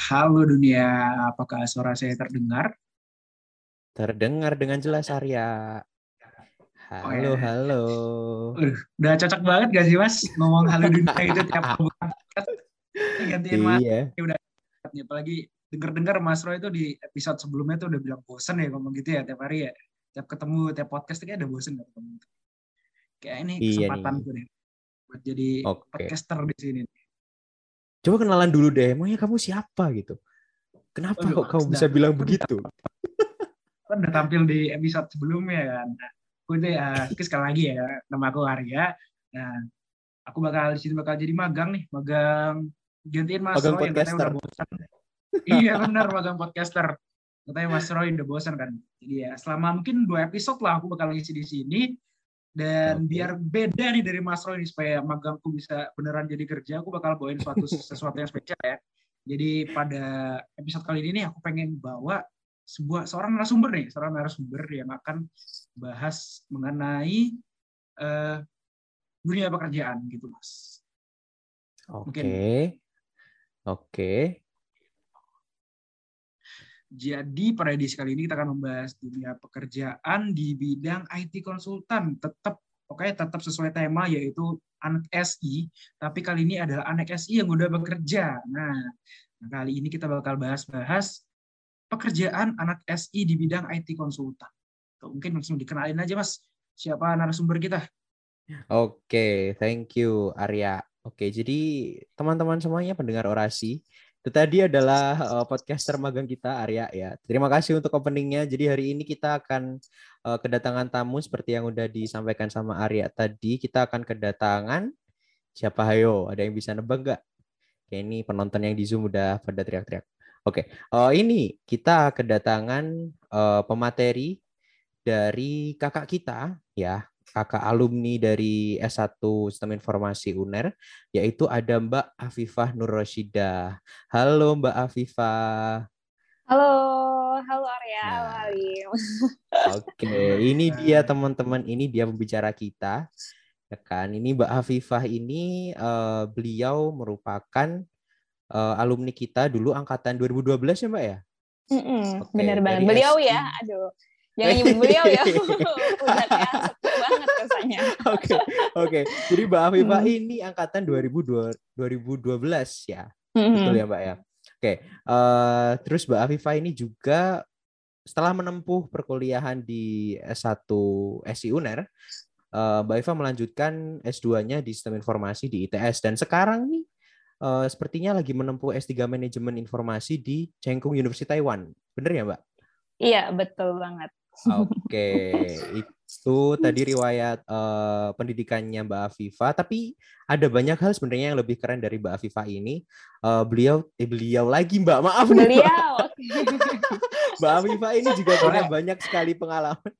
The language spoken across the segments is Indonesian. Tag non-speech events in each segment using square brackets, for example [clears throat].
halo dunia, apakah suara saya terdengar? Terdengar dengan jelas Arya. Oh, Halo, ya. halo. Uh, udah cocok banget gak sih mas ngomong halo dunia [laughs] itu tiap bulan gantiin mas Iya, apalagi denger-dengar Mas Roy itu di episode sebelumnya tuh udah bilang bosen ya ngomong gitu ya tiap hari ya tiap ketemu tiap podcast kayak ada bosen gak ketemu kayak ini Iya kesempatan nih. gue deh buat jadi Oke. podcaster di sini coba kenalan dulu deh. Emangnya kamu siapa? gitu? Kenapa Waduh, kok kamu bisa bilang begitu? [laughs] kan udah tampil di episode sebelumnya kan. Nah, gue deh uh, sekali lagi ya nama aku Arya. Nah aku bakal di sini bakal jadi magang nih magang gantiin Mas Magang Roy yang katanya udah bosan. [laughs] Iya benar magang podcaster. Katanya Mas Roy udah bosan kan. Jadi ya selama mungkin dua episode lah aku bakal ngisi di sini dan Oke. biar beda nih dari Mas Roy nih supaya magangku bisa beneran jadi kerja aku bakal bawain suatu [laughs] sesuatu yang spesial ya jadi pada episode kali ini nih aku pengen bawa sebuah seorang narasumber nih seorang narasumber yang akan bahas mengenai eh, dunia pekerjaan gitu mas Oke. Mungkin. Oke. Jadi pada edisi kali ini kita akan membahas dunia pekerjaan di bidang IT konsultan. Tetap oke tetap sesuai tema yaitu anak SI, tapi kali ini adalah anak SI yang udah bekerja. Nah, kali ini kita bakal bahas-bahas pekerjaan anak SI di bidang IT konsultan. Mungkin langsung dikenalin aja Mas, siapa narasumber kita? Oke, thank you Arya. Oke, jadi teman-teman semuanya pendengar orasi, itu tadi adalah uh, podcaster magang kita Arya ya. Terima kasih untuk openingnya. Jadi hari ini kita akan uh, kedatangan tamu seperti yang udah disampaikan sama Arya tadi. Kita akan kedatangan siapa hayo? Ada yang bisa nebak nggak? Oke, ini penonton yang di Zoom udah pada teriak-teriak. Oke, uh, ini kita kedatangan uh, pemateri dari kakak kita ya kakak alumni dari S1 Sistem Informasi UNER, yaitu ada Mbak Afifah Nur Roshidah. Halo Mbak Afifah. Halo, halo Arya, Nah. halo Halim. Oke, ini dia teman-teman, ini dia pembicara kita. Ya kan, ini Mbak Afifah ini eh, beliau merupakan eh, alumni kita dulu angkatan 2012 ya Mbak ya? Mm-mm, Oke, bener banget. Beliau ya, aduh. Jangan nyebut beliau ya. [laughs] Udah banget kesannya. [laughs] Oke, oke. Jadi Mbak Afifah Hmm. ini angkatan 2002 2012 ya. Mm-mm. Betul ya Mbak ya. Oke, eh, terus Mbak Afifah ini juga setelah menempuh perkuliahan di S1 SI UNER, eh, Mbak Afifah melanjutkan S2-nya di Sistem Informasi di ITS dan sekarang nih eh, sepertinya lagi menempuh S3 Manajemen Informasi di Chengkung University Taiwan. Bener ya Mbak? Iya, betul banget. Oke, [laughs] itu tadi riwayat eh, pendidikannya Mbak Afifah. Tapi ada banyak hal sebenarnya yang lebih keren dari Mbak Afifah ini. Eh, beliau, eh beliau lagi Mbak, maaf nih, Mbak. Beliau. [laughs] Mbak Afifah ini juga punya banyak sekali pengalaman.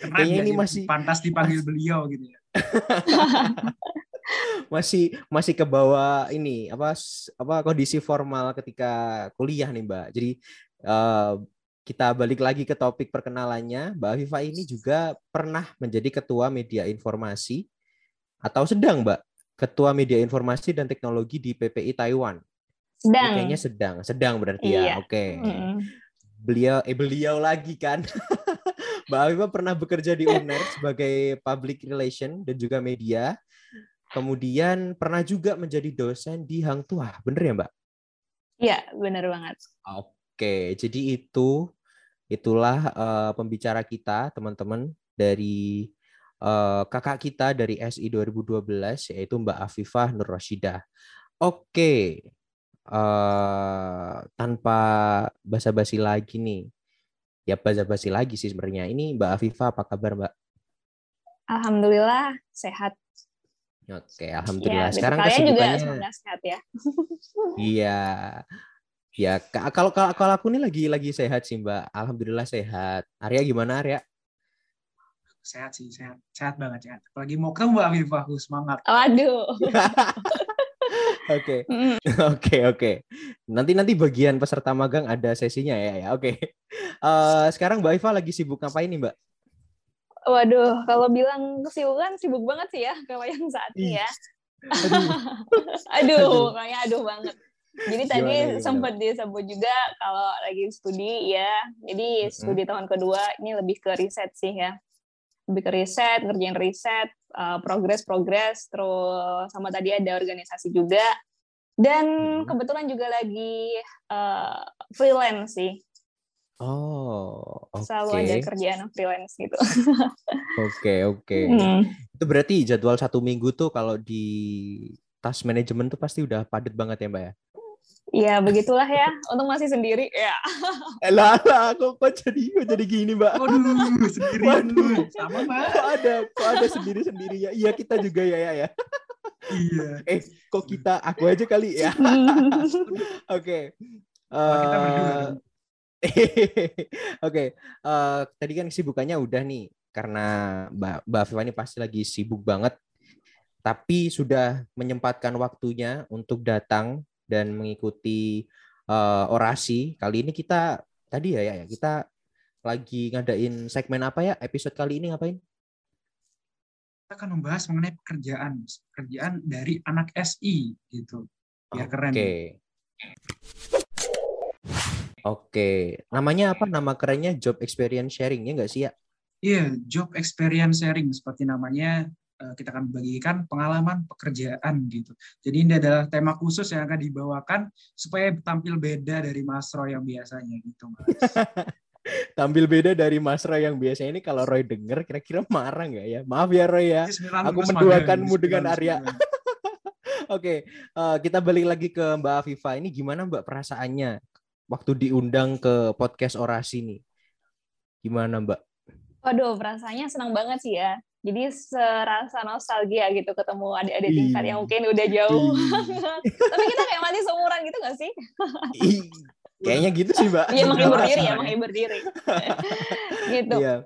Keren Kayaknya ini sih? masih- pantas dipanggil beliau gitu ya. [laughs] Masih masih ke bawah ini apa apa kondisi formal ketika kuliah nih Mbak. Jadi eh, kita balik lagi ke topik perkenalannya. Mbak Afifah ini juga pernah menjadi ketua media informasi atau sedang Mbak ketua media informasi dan teknologi di PPI Taiwan. Ini Sedang. kayaknya sedang, sedang berarti Iya. ya. Oke. Mm-mm. Beliau eh beliau lagi kan. [laughs] Mbak Afifah pernah bekerja di UNER [laughs] sebagai public relation dan juga media. Kemudian pernah juga menjadi dosen di Hang Tuah. Bener ya, Mbak? Iya, bener banget. Oke, jadi itu itulah eh, pembicara kita, teman-teman, dari eh, kakak kita dari SI 2012 yaitu Mbak Afifah Nur Rashidah. Oke. eh, tanpa basa-basi lagi nih. Ya basa-basi lagi sih sebenarnya. Ini Mbak Afifah apa kabar, Mbak? Alhamdulillah sehat. Oke, alhamdulillah. Ya, Sekarang kalian juga semoga sehat ya. Iya. Ya, ka- kalau kalau kalau aku nih lagi lagi sehat sih, Mbak. Alhamdulillah sehat. Arya gimana, Arya? Sehat sih, sehat. Sehat banget, sehat. Apalagi mau ketemu Mbak Afifah, aku semangat. Waduh. [laughs] Oke. [laughs] Oke, oke. Nanti nanti bagian peserta magang ada sesinya ya, ya. Oke. [laughs] Eh, sekarang Mbak Iva lagi sibuk ngapain nih, Mbak? Waduh, kalau bilang kesibukan sibuk banget sih ya kalau yang saat ini ya. Aduh. Aduh, Aduh. kayak aduh banget. Jadi [laughs] tadi Gimana, gimana? sempat disebut juga kalau lagi studi ya. Jadi studi tahun kedua ini lebih ke riset sih ya. Lebih ke riset, ngerjain riset, uh, progres-progres, terus sama tadi ada organisasi juga. Dan Mm-mm. kebetulan juga lagi uh, freelance sih. Oh, oke. Selalu ada kerjaan freelance gitu. [laughs] Oke, oke. Hmm. Itu berarti jadwal satu minggu tuh kalau di task manajemen tuh pasti udah padat banget ya, Mbak ya? Ya begitulah ya. Untung masih sendiri ya. Eh, lah, lah, kok, kok jadi kok jadi gini, Mbak? Waduh, sendirian Waduh. lu. Sama, Mbak. Kok ada kok ada sendiri-sendiri ya? Iya, kita juga ya, ya, ya. Iya. Eh, kok kita aku aja kali ya? [laughs] Oke. Kita berdua. Eh. [laughs] Oke, eh, tadi kan kesibukannya udah nih karena Mbak Mbak Viva ini pasti lagi sibuk banget, tapi sudah menyempatkan waktunya untuk datang dan mengikuti eh, orasi. Kali ini kita tadi ya ya ya, kita lagi ngadain segmen apa ya? Episode kali ini ngapain? Kita akan membahas mengenai pekerjaan. Pekerjaan dari anak SI gitu. Biar keren. Oke. Oke, namanya apa? Nama kerennya Job Experience Sharing ya nggak sih ya? Iya, job experience sharing seperti namanya kita akan bagikan pengalaman pekerjaan gitu. Jadi ini adalah tema khusus yang akan dibawakan supaya tampil beda dari Mas Roy yang biasanya gitu, Mas. [laughs] Tampil beda dari Mas Roy yang biasanya ini kalau Roy denger kira-kira marah nggak ya? Maaf ya Roy ya. 19 Aku menduakanmu dengan 19 Arya. [laughs] Oke, eh, kita balik lagi ke Mbak Afifa. Ini gimana Mbak perasaannya waktu diundang ke podcast orasi nih? Gimana Mbak? Waduh, perasaannya senang banget sih ya. Jadi serasa nostalgia gitu ketemu adik-adik tingkat Ih. yang mungkin udah jauh. Ih. [laughs] Tapi kita kayak masih seumuran gitu gak sih? Ih, Kayaknya gitu sih Mbak. Iya, menghibur Dewasa diri ya, ya. menghibur diri. gitu. Iya.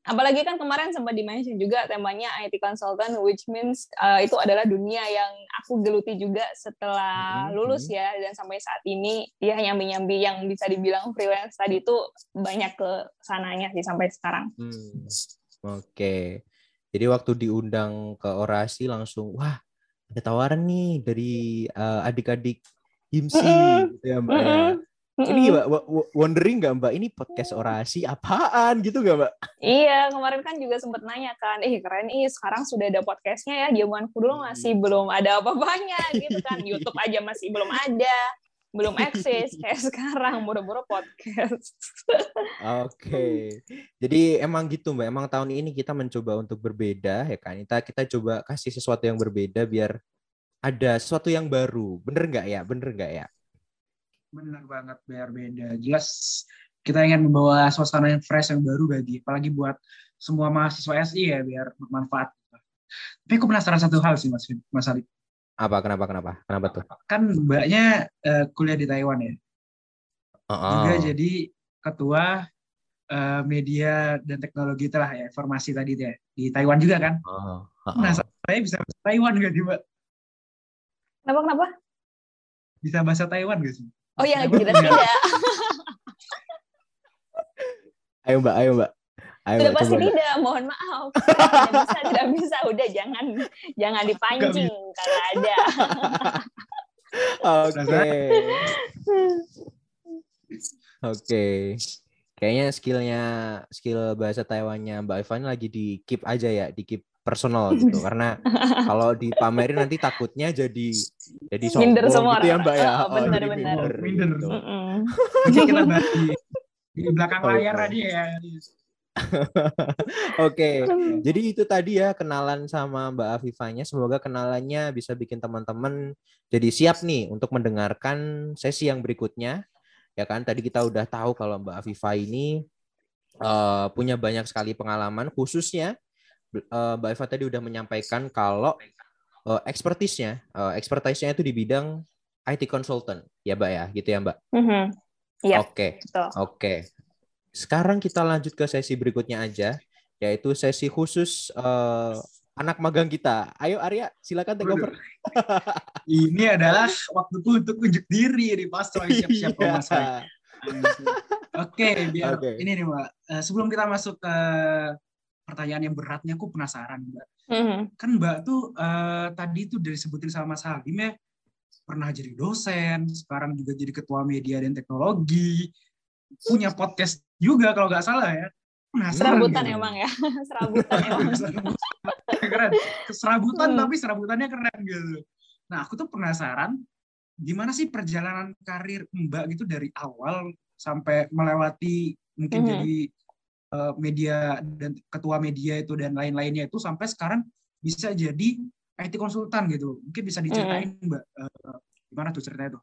Apalagi kan kemarin sempat dimention juga temanya IT consultant, which means uh, itu adalah dunia yang aku geluti juga setelah Mhm, lulus mhm. ya. Dan sampai saat ini ya nyambi-nyambi yang bisa dibilang freelance tadi itu banyak ke sananya sih sampai sekarang. Hmm, Oke. Jadi waktu diundang ke orasi langsung wah ada tawaran nih dari eh, adik-adik himsi gitu ya Mbak ya. Mm-mm. Ini. Mbak wondering nggak Mbak ini podcast orasi apaan gitu nggak Mbak? Iya, kemarin kan juga sempat nanya kan, eh keren ih sekarang sudah ada podcastnya ya, zamanku dulu masih Hmm. belum ada apa-apanya gitu kan, [laughs] YouTube aja masih belum ada, belum eksis kayak [laughs] sekarang, buru-buru podcast. Oke. Jadi emang gitu Mbak. Emang tahun ini kita mencoba untuk berbeda ya kan. Kita kita coba kasih sesuatu yang berbeda biar ada sesuatu yang baru. Bener nggak ya? Bener nggak ya? Benar banget, biar beda. Jelas kita ingin membawa suasana yang fresh yang baru bagi, apalagi buat semua mahasiswa SI ya, biar bermanfaat. Tapi aku penasaran satu hal sih, Mas, Mas Ali. Apa? Kenapa? Kenapa? Kenapa tuh? Kan mbaknya eh, kuliah di Taiwan ya, juga Oh. jadi ketua eh, media dan teknologi itulah ya, informasi tadi deh di Taiwan juga kan. Oh. Oh. Nah, saya bisa bahasa Taiwan nggak sih, Mbak? Kenapa kenapa? Bisa bahasa Taiwan nggak sih? Oh ya Taiwan jelas punya- tidak, Ayo Mbak, ayo Mbak. Ayo sudah pasti tidak. Mohon maaf, tidak bisa, tidak bisa. Udah jangan, jangan dipancing kalau ada. [laughs] Oke. Oke. Kayaknya skillnya skill bahasa Taiwannya Mbak Ivan lagi di keep aja ya, di keep personal gitu. Karena kalau dipamerin nanti takutnya jadi jadi sombong Minder semua gitu ya Mbak ya. orang. Oh, benar, benar. Minder. gitu. Mm-mm. Nanti kita bahas di, di belakang layar aja ya. [laughs] Oke. Jadi itu tadi ya kenalan sama Mbak Afifanya. Semoga kenalannya bisa bikin teman-teman jadi siap nih untuk mendengarkan sesi yang berikutnya. Ya kan tadi kita udah tahu kalau Mbak Afifa ini eh, punya banyak sekali pengalaman khususnya eh, Mbak Afifa tadi udah menyampaikan kalau eh, expertise-nya, eh, expertise-nya itu di bidang IT consultant. Ya, Mbak ya, gitu ya, Mbak. Mhm. Iya, Oke. betul. Oke. Sekarang kita lanjut ke sesi berikutnya aja, yaitu sesi khusus eh, anak magang kita. Ayo Arya, silakan take over. Ini adalah waktuku untuk unjuk diri Mas Roy [laughs] siap-siap Iya. Mas Roy. Oke, biar Oke. ini nih Mbak. Eh, sebelum kita masuk ke pertanyaan yang beratnya, aku penasaran Mbak. Mhm. Kan Mbak tuh eh, tadi tuh dari sebutin sama Mas Halim ya, pernah jadi dosen, sekarang juga jadi ketua media dan teknologi, punya podcast juga kalau nggak salah ya. Penasaran serabutan gitu. emang ya, [laughs] serabutan emang. keren, serabutan hmm. tapi serabutannya keren gitu. Nah aku tuh penasaran gimana sih perjalanan karir Mbak gitu dari awal sampai melewati mungkin hmm. jadi uh, media dan ketua media itu dan lain-lainnya itu sampai sekarang bisa jadi IT konsultan gitu. Mungkin bisa diceritain hmm. Mbak uh, gimana tuh ceritanya tuh?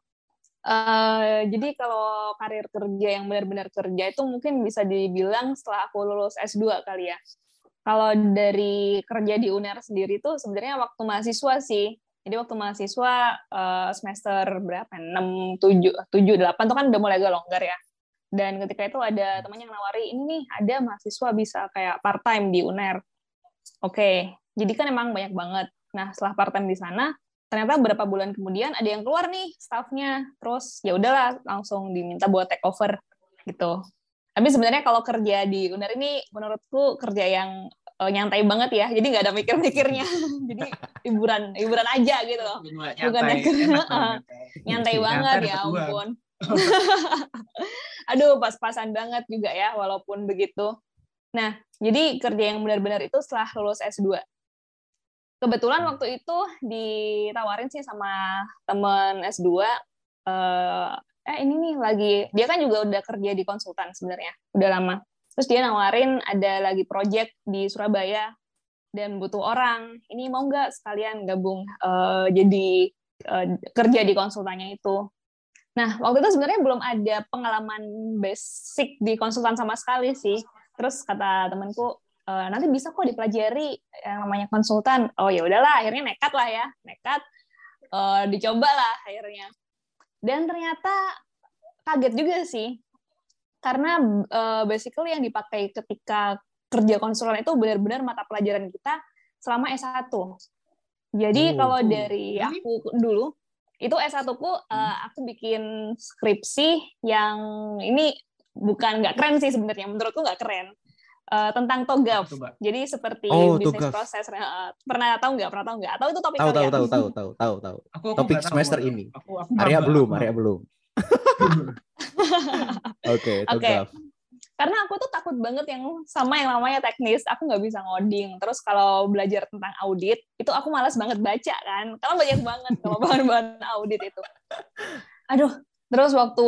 Uh, jadi kalau karir kerja yang benar-benar kerja itu mungkin bisa dibilang setelah aku lulus S2 kali ya. Kalau dari kerja di UNER sendiri itu sebenarnya waktu mahasiswa sih. Jadi waktu mahasiswa uh, semester berapa? 6, 7, 7, 8 itu kan udah mulai agak longgar ya. Dan ketika itu ada temannya yang nawari, ini nih ada mahasiswa bisa kayak part time di UNER. Oke, okay. jadi kan emang banyak banget. Nah, setelah part time di sana, ternyata beberapa bulan kemudian ada yang keluar nih staffnya. Terus ya udahlah langsung diminta buat take over gitu. Tapi sebenarnya kalau kerja di UNER ini menurutku kerja yang uh, nyantai banget ya. Jadi nggak ada mikir-mikirnya. [laughs] Jadi hiburan hiburan aja gitu loh. Bukan [laughs] nyantai, nyantai banget ya ampun. [laughs] Aduh pas-pasan banget juga ya walaupun begitu. Nah jadi kerja yang benar-benar itu setelah lulus S2 kebetulan waktu itu ditawarin sih sama temen S2 eh, eh ini nih lagi dia kan juga udah kerja di konsultan sebenarnya udah lama Terus dia nawarin ada lagi project di Surabaya dan butuh orang. Ini mau nggak sekalian gabung uh, jadi uh, kerja di konsultannya itu. Nah, waktu itu sebenarnya belum ada pengalaman basic di konsultan sama sekali sih. Terus kata temanku, e, nanti bisa kok dipelajari yang namanya konsultan. Oh ya udahlah, akhirnya nekat lah ya, nekat. Uh, dicoba lah akhirnya. Dan ternyata kaget juga sih karena uh, basically yang dipakai ketika kerja konsultan itu benar-benar mata pelajaran kita selama S1. Jadi oh, kalau dari aku dulu itu S1 ku uh, aku bikin skripsi yang ini bukan nggak keren sih sebenarnya menurutku nggak keren uh, tentang togaf. Jadi seperti oh, bisnis proses. Uh, pernah tahu nggak? Pernah tahu nggak? Atau itu topik tahu, tahu, tahu, tahu, tahu, tahu, tahu. Aku, aku topik semester tahu, ini. Aku, aku Arya belum, Arya belum. [laughs] Oke, Oke. Karena aku tuh takut banget yang sama yang namanya teknis. Aku nggak bisa ngoding. Terus kalau belajar tentang audit, itu aku malas banget baca kan. Karena banyak banget [laughs] kalau bahan-bahan audit itu. Aduh, Terus waktu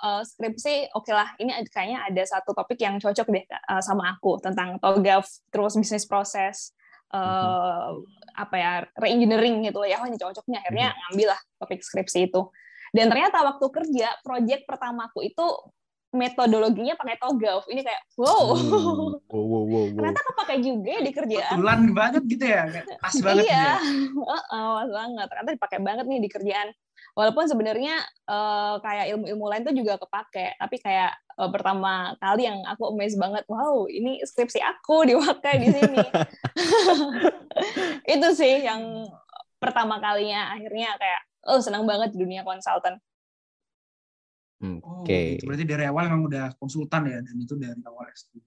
uh, skripsi, oke okay lah, ini kayaknya ada satu topik yang cocok deh uh, sama aku tentang TOGAF, terus bisnis proses, uh, apa ya, reengineering gitu ya, oh ini cocoknya. Akhirnya mhm. ngambil lah topik skripsi itu. Dan ternyata waktu kerja, proyek pertamaku itu metodologinya pakai togaf. Ini kayak wow. Hmm. Wow, wow, wow, wow. Ternyata kepake juga di kerjaan. Kebetulan banget gitu ya. Pas [laughs] banget iya. gitu ya. [laughs] Uh, uh, pas banget. Ternyata dipakai banget nih di kerjaan. Walaupun sebenarnya uh, kayak ilmu-ilmu lain tuh juga kepake, tapi kayak uh, pertama kali yang aku amazed banget, wow, ini skripsi aku [laughs] dipakai di sini. [laughs] Itu sih yang pertama kalinya akhirnya kayak oh senang banget di dunia konsultan. Oke. Okay. Oh, gitu. berarti dari awal memang udah konsultan ya dan itu dari awal S2.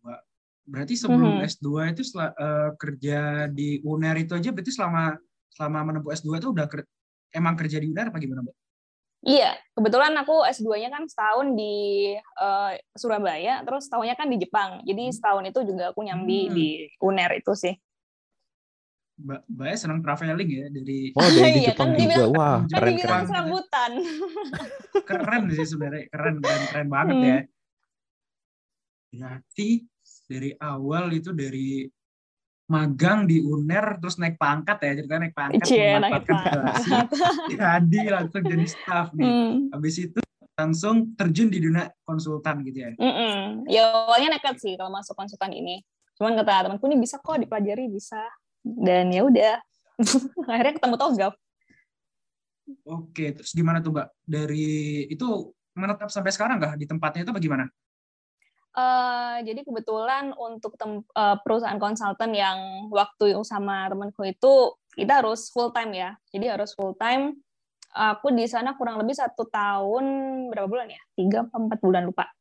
Berarti sebelum hmm. S2 itu setelah, uh, kerja di UNER itu aja berarti selama selama menempuh S2 itu udah ker emang kerja di UNER apa gimana, Mbak? Iya, kebetulan aku S2-nya kan setahun di uh, Surabaya, terus setahunnya kan di Jepang. Jadi hmm. setahun itu juga aku nyambi hmm. di UNER itu sih. Mbak Mbak senang traveling ya dari [laughs] Oh, dari iya, Jepang kan juga. Dibilang, Wah, kan keren keren. serabutan. [laughs] keren sih sebenarnya, keren keren keren banget hmm. ya. Berarti dari awal itu dari magang di UNER terus naik pangkat ya ceritanya naik pangkat Cie, naik pangkat. jadi langsung jadi staff nih. Hmm. habis itu langsung terjun di dunia konsultan gitu ya. Mm -mm. ya awalnya nekat sih kalau masuk konsultan ini. Cuman kata temanku ini bisa kok dipelajari bisa. Dan ya udah. [laughs] Akhirnya ketemu Togaf oke terus gimana tuh mbak? Dari itu menetap sampai sekarang nggak? Di tempatnya itu bagaimana Uh, jadi kebetulan untuk tem, uh, perusahaan konsultan yang waktu sama temanku itu kita harus full time ya. Jadi harus full time. Aku di sana kurang lebih satu tahun berapa bulan ya? Tiga empat bulan lupa.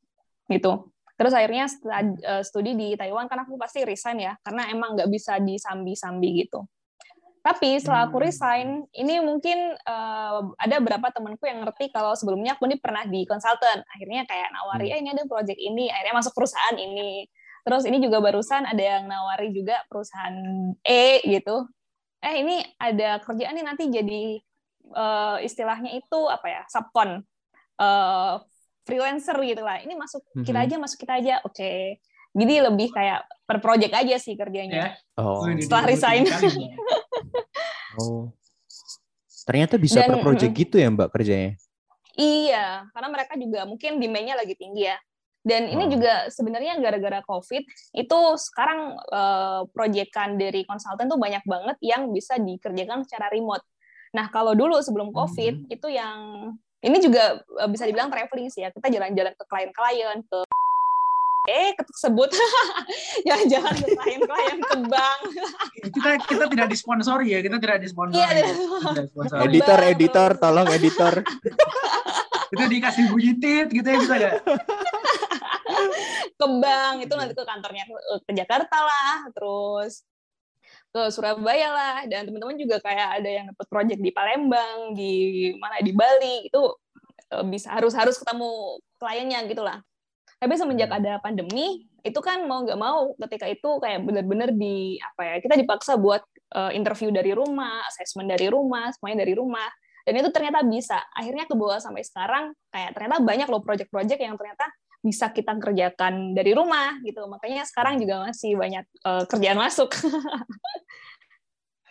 Gitu terus akhirnya eh, studi di Taiwan kan aku pasti resign ya karena emang nggak bisa disambi-sambi gitu Tapi setelah aku Hmm. resign, ini mungkin eh, ada beberapa temanku yang ngerti kalau sebelumnya aku ini pernah di konsultan. Akhirnya kayak nawari, Hmm. eh ini ada project ini, akhirnya masuk perusahaan ini. Terus ini juga barusan ada yang nawari juga perusahaan E gitu. Eh ini ada kerjaan nih nanti jadi eh, istilahnya itu apa ya, subcon, eh, freelancer gitu lah. Ini masuk kita Mhm. aja, masuk kita aja. Oke. Jadi lebih kayak per project aja sih kerjanya. Ya. Oh. Setelah resign. [laughs] oh. Ternyata bisa Dan- per project gitu ya Mbak kerjanya? Iya, karena mereka juga mungkin demand-nya lagi tinggi ya. Dan ini Oh. juga sebenarnya gara-gara COVID, itu sekarang eh, proyekan dari konsultan tuh banyak banget yang bisa dikerjakan secara remote. Nah, kalau dulu sebelum COVID, Mhm. itu yang ini juga eh, bisa dibilang traveling sih ya. Kita jalan-jalan ke klien-klien, ke eh kesebut jalan-jalan ke klien-klien ke bank. kita kita tidak disponsori ya, kita tidak disponsori. Iya, ya. [laughs] Tidak disponsori. Edi- Editor, Bang, editor, tolong editor. [laughs] Itu dikasih bunyi tit gitu ya bisa nggak? [laughs] ke bank itu nanti ke kantornya ke, ke Jakarta lah terus ke Surabaya lah dan teman-teman juga kayak ada yang dapat project di Palembang di mana di Bali itu eh, bisa harus harus ketemu kliennya gitulah tapi semenjak ada pandemi itu kan mau nggak mau ketika itu kayak benar-benar di apa ya kita dipaksa buat eh, interview dari rumah assessment dari rumah semuanya dari rumah. Dan itu ternyata bisa. Akhirnya ke bawah sampai sekarang kayak ternyata banyak loh project-project yang ternyata bisa kita kerjakan dari rumah gitu. Makanya sekarang juga masih banyak eh, kerjaan masuk. [laughs]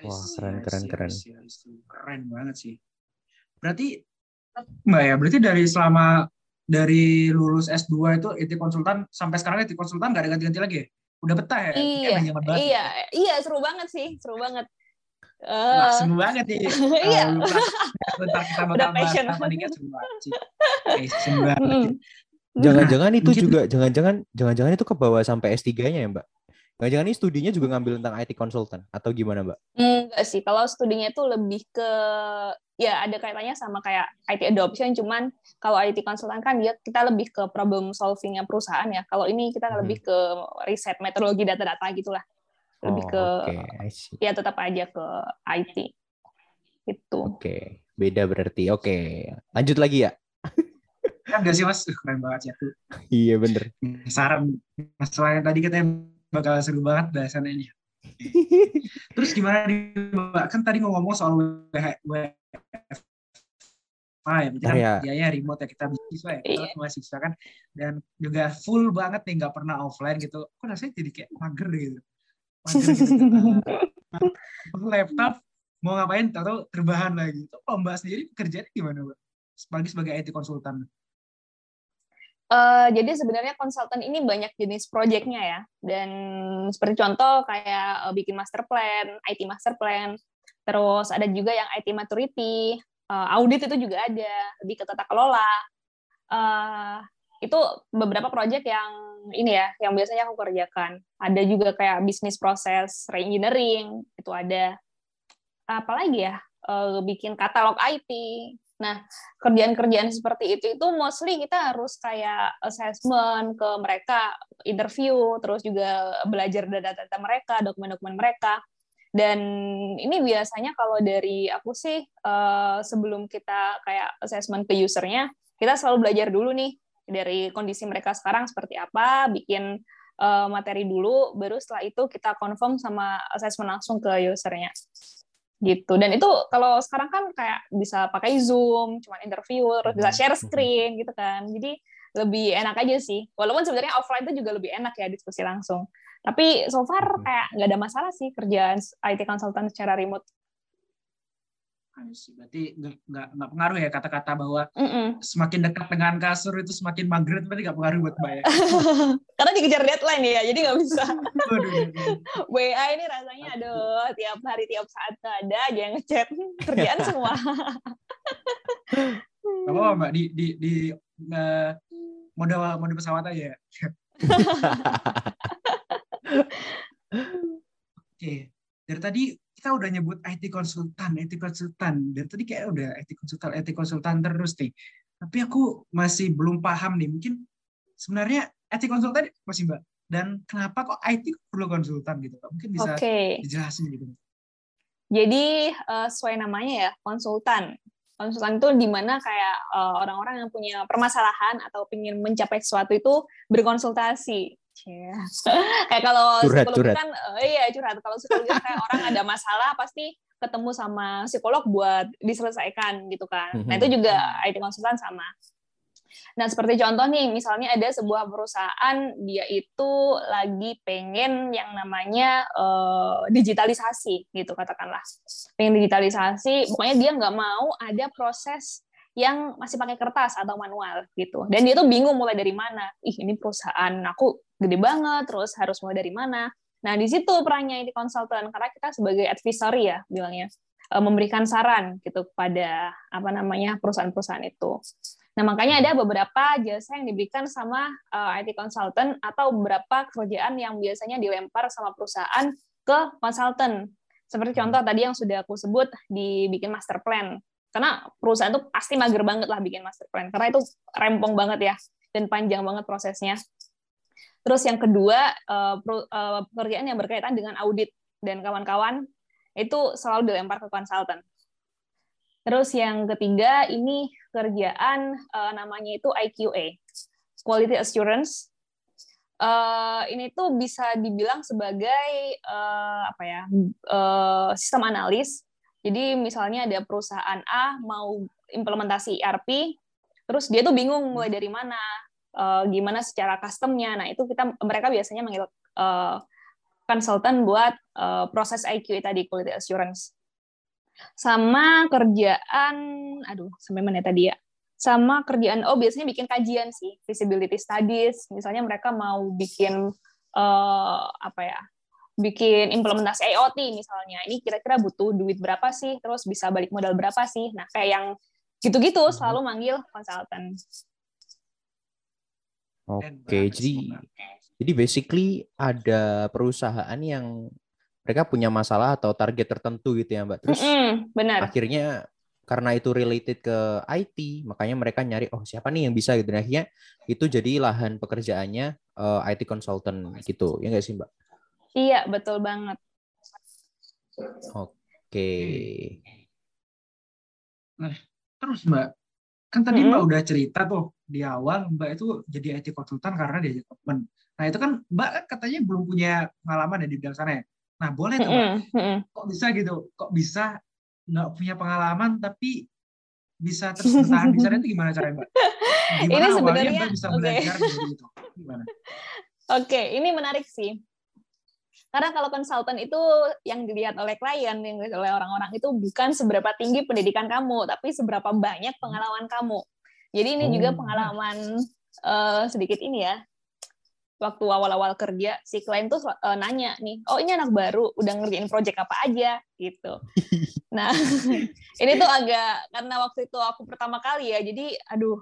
Wah, keren, keren, keren. Keren banget sih. Berarti Mbak ya, berarti dari selama dari lulus S2 itu IT konsultan sampai sekarang IT konsultan nggak ada ganti-ganti lagi ya? Udah betah ya? iya iya iya seru banget sih seru banget Wah, Eh, seru banget nih. [laughs] iya. Bentar kita bakal Udah bahas passion. kan seru banget sih. Passion banget. Jangan-jangan itu mungkin- juga, jangan-jangan, jangan-jangan itu ke bawah sampai S3-nya ya Mbak? Jangan-jangan ini studinya juga ngambil tentang IT consultant atau gimana Mbak? Enggak sih, kalau studinya itu lebih ke ya ada kaitannya sama kayak IT adoption, cuman kalau IT konsultan kan dia kita lebih ke problem solvingnya perusahaan ya. Kalau ini kita lebih ke riset metodologi data-data gitulah. Lebih Oh, ke see. ya tetap aja ke IT. Gitu. Oke, beda berarti. Oke, lanjut lagi ya. Kan gak sih mas? Uh, Keren banget sih aku. Iya bener. Saran masalah yang tadi katanya bakal seru banget bahasannya ini. [laughs] Terus gimana nih Mbak? Kan tadi ngomong soal WFH ya, berarti kan Iya. biaya remote ya kita mahasiswa ya, kita Iya. kan mahasiswa kan dan juga full banget nih nggak pernah offline gitu. Kok rasanya jadi kayak mager gitu. Mager gitu. [laughs] Laptop mau ngapain atau terbahan lagi. Itu kalau Mbak sendiri pekerjaannya gimana Mbak? Apalagi sebagai IT konsultan. Eh, jadi sebenarnya konsultan ini banyak jenis proyeknya ya. Dan seperti contoh kayak eh, bikin master plan, IT master plan. Terus ada juga yang IT maturity, eh, audit itu juga ada, lebih ke tata kelola. Eh, itu beberapa proyek yang ini ya, yang biasanya aku kerjakan. Ada juga kayak bisnis proses reengineering, itu ada. Apalagi ya, eh, bikin katalog IT. Nah, kerjaan-kerjaan seperti itu itu mostly kita harus kayak assessment ke mereka, interview, terus juga belajar data-data mereka, dokumen-dokumen mereka. Dan ini biasanya kalau dari aku sih eh, sebelum kita kayak assessment ke usernya, kita selalu belajar dulu nih dari kondisi mereka sekarang seperti apa, bikin eh, materi dulu, baru setelah itu kita confirm sama assessment langsung ke usernya gitu. Dan itu kalau sekarang kan kayak bisa pakai zoom cuma interview terus bisa share screen gitu kan. Jadi lebih enak aja sih. Walaupun sebenarnya offline itu juga lebih enak ya diskusi langsung. Tapi so far Mhm. kayak nggak ada masalah sih kerjaan IT consultant secara remote. Berarti nggak nggak pengaruh ya kata-kata bahwa Mm-mm. semakin dekat dengan kasur itu semakin mager berarti nggak pengaruh buat Mbak ya. [laughs] karena dikejar deadline ya jadi nggak bisa. [laughs] WA ini rasanya aduh tiap hari tiap saat ada aja yang ngechat [laughs] kerjaan semua Gak apa-apa Mbak di di di eh, mode mode pesawat aja. ya. Oke. Dari tadi kita udah nyebut IT konsultan, IT konsultan. Dari tadi kayak udah IT konsultan, IT konsultan terus nih. Tapi aku masih belum paham nih. Mungkin sebenarnya IT konsultan masih Mbak. Dan kenapa kok IT perlu konsultan gitu? Mungkin bisa oke dijelasin gitu. Jadi uh, sesuai namanya ya konsultan. Konsultan itu di mana kayak uh, orang-orang yang punya permasalahan atau ingin mencapai sesuatu itu berkonsultasi. Yeah. [laughs] kayak kalau curhat, psikolog curhat. kan, uh, iya curhat. Kalau psikolog kayak orang ada masalah pasti ketemu sama psikolog buat diselesaikan gitu kan. Nah itu juga IT konsultan sama. Nah, seperti contoh nih, misalnya ada sebuah perusahaan dia itu lagi pengen yang namanya uh, digitalisasi gitu katakanlah. Pengen digitalisasi, pokoknya dia nggak mau ada proses yang masih pakai kertas atau manual gitu. Dan dia tuh bingung mulai dari mana. Ih, ini perusahaan aku gede banget, terus harus mulai dari mana. Nah, di situ perannya ini konsultan karena kita sebagai advisory ya bilangnya eh, memberikan saran gitu kepada apa namanya perusahaan-perusahaan itu. Nah, makanya ada beberapa jasa yang diberikan sama uh, eh, IT consultant atau beberapa kerjaan yang biasanya dilempar sama perusahaan ke konsultan. Seperti hmm. contoh tadi yang sudah aku sebut dibikin master plan. Karena perusahaan itu pasti mager banget lah bikin master plan karena itu rempong banget ya dan panjang banget prosesnya. Terus yang kedua, uh, pekerjaan yang berkaitan dengan audit dan kawan-kawan itu selalu dilempar ke konsultan. Terus yang ketiga ini kerjaan uh, namanya itu IQA, Quality Assurance. Ini tuh bisa dibilang sebagai apa ya sistem analis. Jadi misalnya ada perusahaan A mau implementasi ERP, terus dia tuh bingung mulai dari mana, uh, gimana secara customnya. Nah itu kita mereka biasanya manggil uh, konsultan buat uh, proses IQA tadi quality assurance. Sama kerjaan aduh sampai mana tadi ya. Sama kerjaan oh biasanya bikin kajian sih feasibility studies. Misalnya mereka mau bikin uh, apa ya bikin implementasi IoT misalnya. Ini kira-kira butuh duit berapa sih? Terus bisa balik modal berapa sih? Nah kayak yang gitu-gitu hmm. selalu manggil konsultan oke okay, jadi jadi basically ada perusahaan yang mereka punya masalah atau target tertentu gitu ya mbak. Terus mm -hmm, benar. akhirnya karena itu related ke IT makanya mereka nyari oh siapa nih yang bisa? Gitu. Dan akhirnya itu jadi lahan pekerjaannya uh, eh, IT consultant gitu. Ya nggak sih mbak? Iya betul banget. Oke. Okay. nah terus mbak kan tadi hmm. mbak udah cerita tuh di awal mbak itu jadi IT consultant karena dia teman nah itu kan mbak kan katanya belum punya pengalaman ya di bidang sana ya Nah, boleh tuh, Mbak. Kok bisa gitu? Kok bisa nggak punya pengalaman tapi bisa terus bertahan di sana itu gimana caranya, Mbak? [laughs] Gimana ini sebenarnya Mbak bisa belajar okay. dari itu? Gimana? [laughs] Oke, okay, ini menarik sih. Karena kalau konsultan itu yang dilihat oleh klien, yang dilihat oleh orang-orang itu bukan seberapa tinggi pendidikan kamu, tapi seberapa banyak pengalaman kamu. Jadi ini oh, juga pengalaman uh, sedikit ini ya, waktu awal-awal kerja si klien tuh uh, nanya nih, oh ini anak baru, udah ngerjain project apa aja gitu. [laughs] Nah [laughs] ini tuh agak karena waktu itu aku pertama kali ya, jadi aduh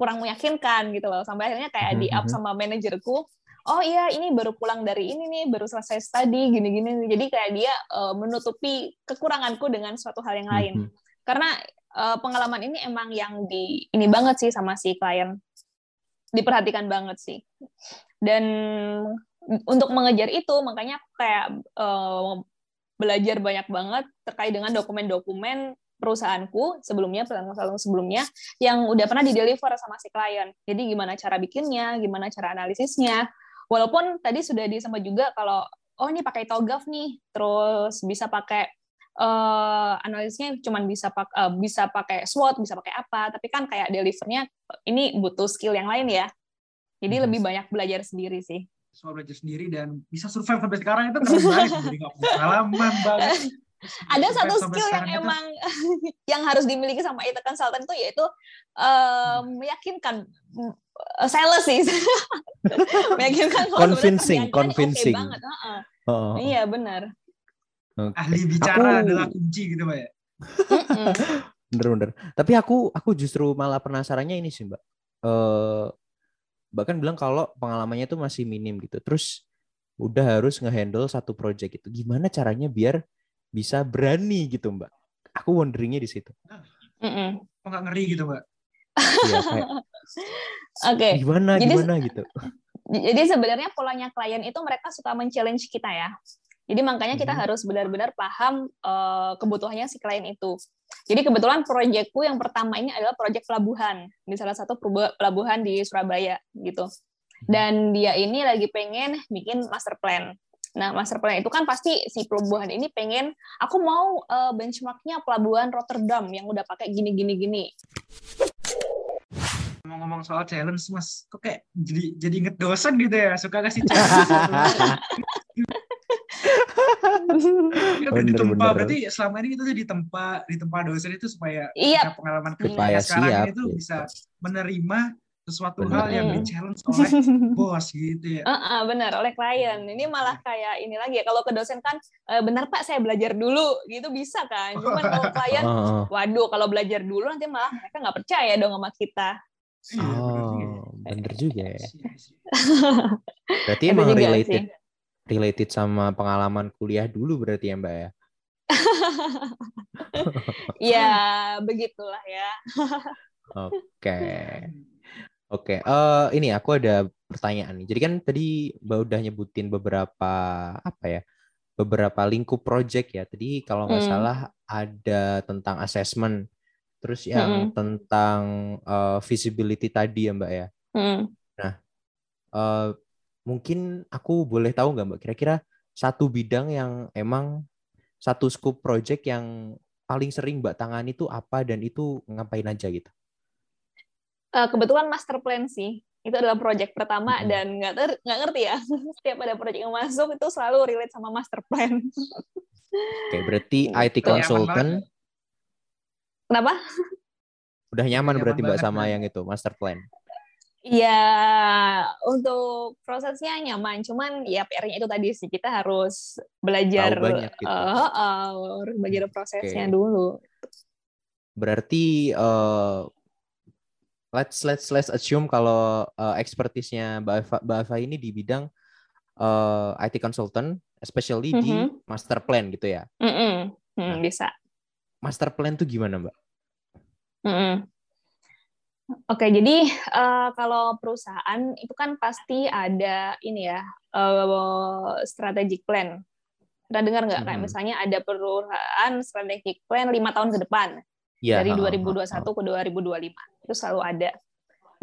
kurang meyakinkan gitu loh. Sampai akhirnya kayak di up mhm. sama manajerku, oh iya ini baru pulang dari ini nih, baru selesai study gini-gini. Jadi kayak dia uh, menutupi kekuranganku dengan suatu hal yang lain. Mhm. Karena uh, pengalaman ini emang yang di ini banget sih sama si klien diperhatikan banget sih. Dan untuk mengejar itu makanya kayak uh, belajar banyak banget terkait dengan dokumen-dokumen perusahaanku sebelumnya perusahaan sebelumnya yang udah pernah dideliver sama si klien. Jadi gimana cara bikinnya, gimana cara analisisnya. Walaupun tadi sudah disebut juga kalau oh ini pakai TOGAF nih, terus bisa pakai uh, analisnya cuma bisa pak uh, bisa pakai SWOT, bisa pakai apa, tapi kan kayak delivernya ini butuh skill yang lain ya. Jadi hmm. lebih banyak belajar sendiri sih. Soal belajar sendiri dan bisa survive sampai sekarang itu keren banget jadi nggak punya pengalaman banget. [laughs] Ada satu skill yang itu. emang [laughs] yang harus dimiliki sama IT consultant itu yaitu um, meyakinkan uh, sales sih. [laughs] meyakinkan convincing, convincing. Okay banget. Uh -uh. Oh. Iya benar. Okay. Ahli bicara aku... adalah kunci gitu, Mbak ya. Bener-bener. [laughs] Tapi aku aku justru malah penasarannya ini sih, Mbak. Uh, bahkan bilang kalau pengalamannya tuh masih minim gitu. Terus udah harus ngehandle satu project itu. Gimana caranya biar bisa berani gitu, Mbak? Aku wonderingnya di situ. Mm Kok nggak ngeri gitu, Mbak? Iya, kayak. [laughs] Oke. Okay. Gimana, jadi, gimana gitu. [laughs] Jadi sebenarnya polanya klien itu mereka suka men-challenge kita ya Jadi makanya kita Mhm. harus benar-benar paham eh, kebutuhannya si klien itu. Jadi kebetulan proyekku yang pertama ini adalah proyek pelabuhan di salah satu pelabuhan di Surabaya gitu. Dan dia ini lagi pengen bikin master plan. Nah, master plan itu kan pasti si pelabuhan ini pengen aku mau eh, benchmarknya pelabuhan Rotterdam yang udah pakai gini gini gini. Ngomong-ngomong soal challenge, Mas, kok kayak jadi jadi inget dosen gitu ya, suka kasih challenge. [laughs] Bener, ditempa, bener. berarti selama ini kita tuh ditempa, ditempa dosen itu supaya Iya. pengalaman kerja sekarang siap, tuh gitu. bisa menerima sesuatu Bener. hal yang di challenge oleh [laughs] bos gitu ya. Heeh, benar oleh klien. Ini malah kayak ini lagi ya. Kalau ke dosen kan, "Eh, benar Pak, saya belajar dulu, gitu bisa kan. Cuman [laughs] kalau klien, waduh, kalau belajar dulu nanti malah mereka nggak percaya dong sama kita. Iya, ya. oh, bener juga ya. I see, I see. Berarti [laughs] emang related sih. related sama pengalaman kuliah dulu berarti ya Mbak ya. Ya, begitulah ya. Oke. Oke, eh ini aku ada pertanyaan nih. Jadi kan tadi Mbak udah nyebutin beberapa apa ya? Beberapa lingkup project ya. Tadi kalau nggak Hmm. salah ada tentang assessment, terus yang Mm-mm. tentang eh, visibility tadi ya Mbak ya. Hmm. Eh, mungkin aku boleh tahu nggak Mbak kira-kira satu bidang yang emang satu scope project yang paling sering Mbak tangani itu apa dan itu ngapain aja gitu? Eh, kebetulan master plan sih. Itu adalah proyek pertama Mm-mm. dan nggak ter- nggak ngerti ya. [laughs] Setiap ada proyek yang masuk itu selalu relate sama master plan. [laughs] Oke, berarti IT Gitu. consultant Kenapa? udah nyaman Nyaman berarti Mbak sama yang itu master plan. Ya, untuk prosesnya nyaman. Cuman ya PR-nya itu tadi sih kita harus belajar Tahu banyak gitu. eh, harus belajar prosesnya Oke. dulu. Berarti eh, let's let's let's assume kalau eh, expertise-nya Mbak Eva, Mbak Eva ini di bidang eh, IT consultant, especially di Mhm. master plan gitu ya. Mm-mm. Hmm, Nah. bisa. Master plan tuh gimana Mbak? Mm-mm. Oke, jadi eh, kalau perusahaan itu kan pasti ada ini ya eh, strategic plan. Pernah dengar nggak? Kayak Mhm. misalnya ada perusahaan strategic plan lima tahun ke depan. Ya, dari ha, ha, 2021 ke 2025 itu selalu ada.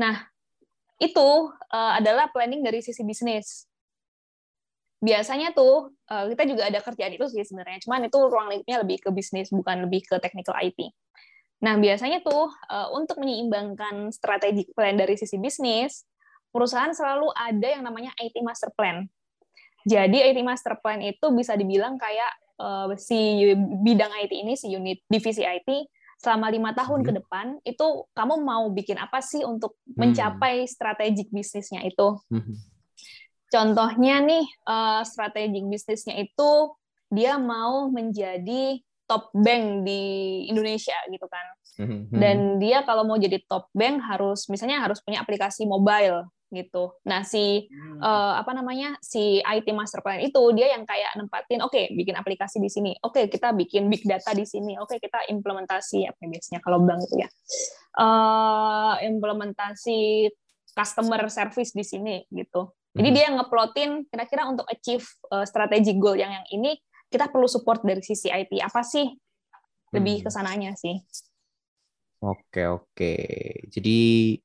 Nah itu eh, adalah planning dari sisi bisnis. Biasanya tuh eh, kita juga ada kerjaan itu sih sebenarnya, cuman itu ruang lingkupnya lebih ke bisnis bukan lebih ke technical IT. Nah biasanya tuh eh, untuk menyeimbangkan strategic plan dari sisi bisnis, perusahaan selalu ada yang namanya IT master plan. Jadi IT master plan itu bisa dibilang kayak eh, si bidang IT ini, si unit divisi IT selama lima tahun Mhm. ke depan itu kamu mau bikin apa sih untuk Hmm. mencapai strategik bisnisnya itu? Mhm. Contohnya nih eh, strategik bisnisnya itu dia mau menjadi top bank di Indonesia gitu kan. Mhm. Dan dia kalau mau jadi top bank harus misalnya harus punya aplikasi mobile gitu. Nah, si Hmm. eh, apa namanya si IT master plan itu dia yang kayak nempatin oke bikin aplikasi di sini oke kita bikin big data di sini oke kita implementasi apa ya biasanya kalau bank itu ya eh implementasi customer service di sini gitu jadi Mhm. dia ngeplotin kira-kira untuk achieve eh, strategic goal yang yang ini kita perlu support dari sisi IT apa sih lebih Hmm. ke sananya sih Oke oke. Jadi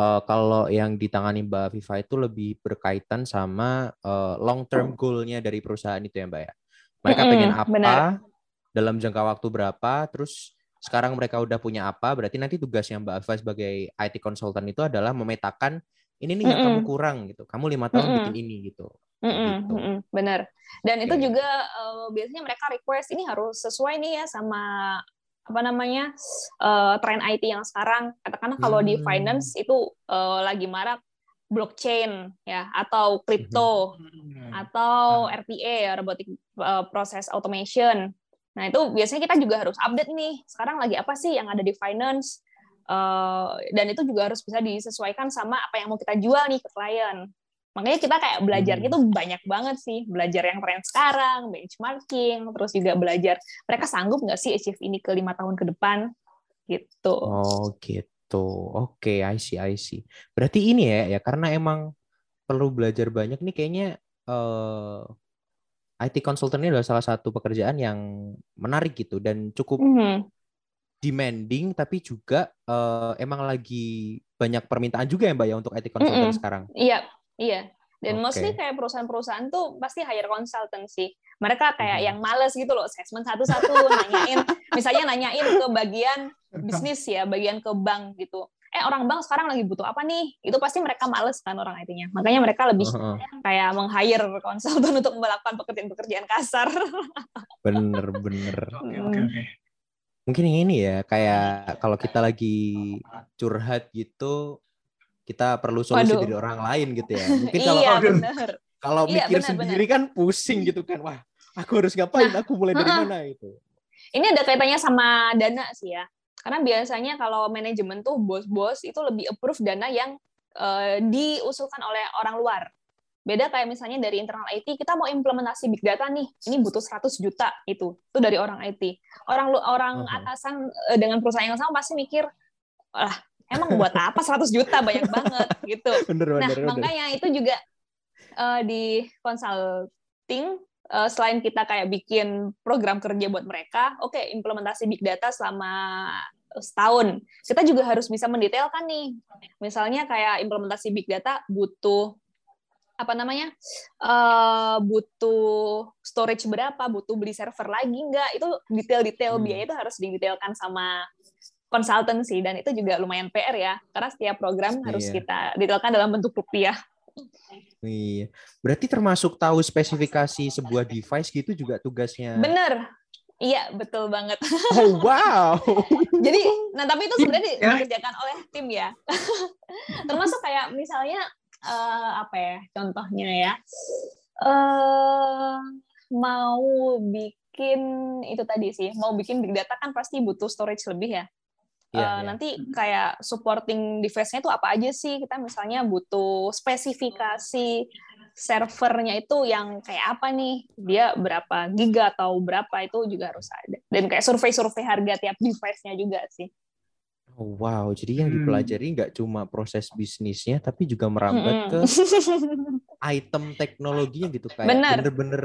eh, kalau yang ditangani Mbak Viva itu lebih berkaitan sama long term goal-nya dari perusahaan itu ya Mbak ya. Mereka Mm-mm, pengen apa benar. dalam jangka waktu berapa, terus sekarang mereka udah punya apa, berarti nanti tugasnya Mbak Viva sebagai IT consultant itu adalah memetakan ini nih yang kamu kurang gitu. Kamu lima tahun Mm-mm. bikin ini gitu. Mm-mm, gitu. mm-mm, benar. Dan itu Oke. juga eh, biasanya mereka request ini harus sesuai nih ya sama apa namanya eh, tren IT yang sekarang. Katakanlah kalau di Hmm. finance itu eh, lagi marak blockchain ya atau crypto Hmm. atau RPA ya robotic uh, process automation. Nah itu biasanya kita juga harus update nih. Sekarang lagi apa sih yang ada di finance? Uh, dan itu juga harus bisa disesuaikan sama apa yang mau kita jual nih ke klien. Makanya kita kayak belajarnya Hmm. tuh banyak banget sih. Belajar yang tren sekarang, benchmarking, terus juga belajar mereka sanggup nggak sih achieve ini ke lima tahun ke depan gitu. Oh gitu. Oke, I see, I see. Berarti ini ya, ya karena emang perlu belajar banyak nih kayaknya eh IT consultant ini adalah salah satu pekerjaan yang menarik gitu dan cukup Mhm. demanding tapi juga eh, emang lagi banyak permintaan juga ya Mbak ya untuk IT consultant Mm-mm. sekarang. Iya, iya. Dan Oke. mostly kayak perusahaan-perusahaan tuh pasti hire consultant sih. Mereka kayak Mhm. yang males gitu loh, assessment satu-satu, [laughs] nanyain, misalnya nanyain ke bagian bisnis ya, bagian ke bank gitu. Eh orang bank sekarang lagi butuh apa nih? Itu pasti mereka males kan orang IT-nya. Makanya mereka lebih Heeh, kayak meng-hire konsultan [laughs] untuk melakukan pekerjaan-pekerjaan kasar. bener bener. [laughs] Oke, oke, oke. Mungkin ini ya kayak kalau kita lagi curhat gitu kita perlu solusi Waduh. dari orang lain gitu ya. Mungkin [laughs] kalau iya, bener. kalau Iya, mikir benar, sendiri kan pusing gitu kan. Wah, aku harus ngapain? Aku mulai dari heeh. [laughs] mana itu? Ini ada kaitannya sama dana sih ya. Karena biasanya kalau manajemen tuh bos-bos itu lebih approve dana yang eh, diusulkan oleh orang luar. Beda kayak misalnya dari internal IT, kita mau implementasi big data nih, ini butuh 100 juta itu. Itu dari orang IT. Orang orang atasan eh, dengan perusahaan yang sama pasti mikir, "Lah, emang buat apa 100 juta banyak banget?" gitu. [laughs] Bener Nah, bener bener. makanya itu juga eh, di consulting eh, selain kita kayak bikin program kerja buat mereka, oke implementasi big data selama setahun. Kita juga harus bisa mendetailkan nih. Misalnya kayak implementasi big data butuh apa namanya? eh, butuh storage berapa, butuh beli server lagi enggak? Itu detail-detail Hmm. biaya itu harus didetailkan sama consultancy dan itu juga lumayan PR ya karena setiap program harus Iya. kita detailkan dalam bentuk rupiah. Iya. Berarti termasuk tahu spesifikasi sebuah device gitu juga tugasnya. Bener. Iya, betul banget. [laughs] Oh wow. [laughs] Jadi, nah tapi itu sebenarnya di- Ya. dikerjakan oleh tim ya. [laughs] Termasuk kayak misalnya eh, apa ya contohnya ya, eh mau bikin itu tadi sih, mau bikin big data kan pasti butuh storage lebih ya. Iya, Eh, iya. Nanti kayak supporting device-nya itu apa aja sih? Kita misalnya butuh spesifikasi servernya itu yang kayak apa nih? Dia berapa giga atau berapa itu juga harus ada. Dan kayak survei-survei harga tiap device-nya juga sih. Oh, wow. Jadi yang Hmm. dipelajari nggak cuma proses bisnisnya, tapi juga merambat ke Mm-mm. [laughs] item teknologinya gitu kayak Bener. bener-bener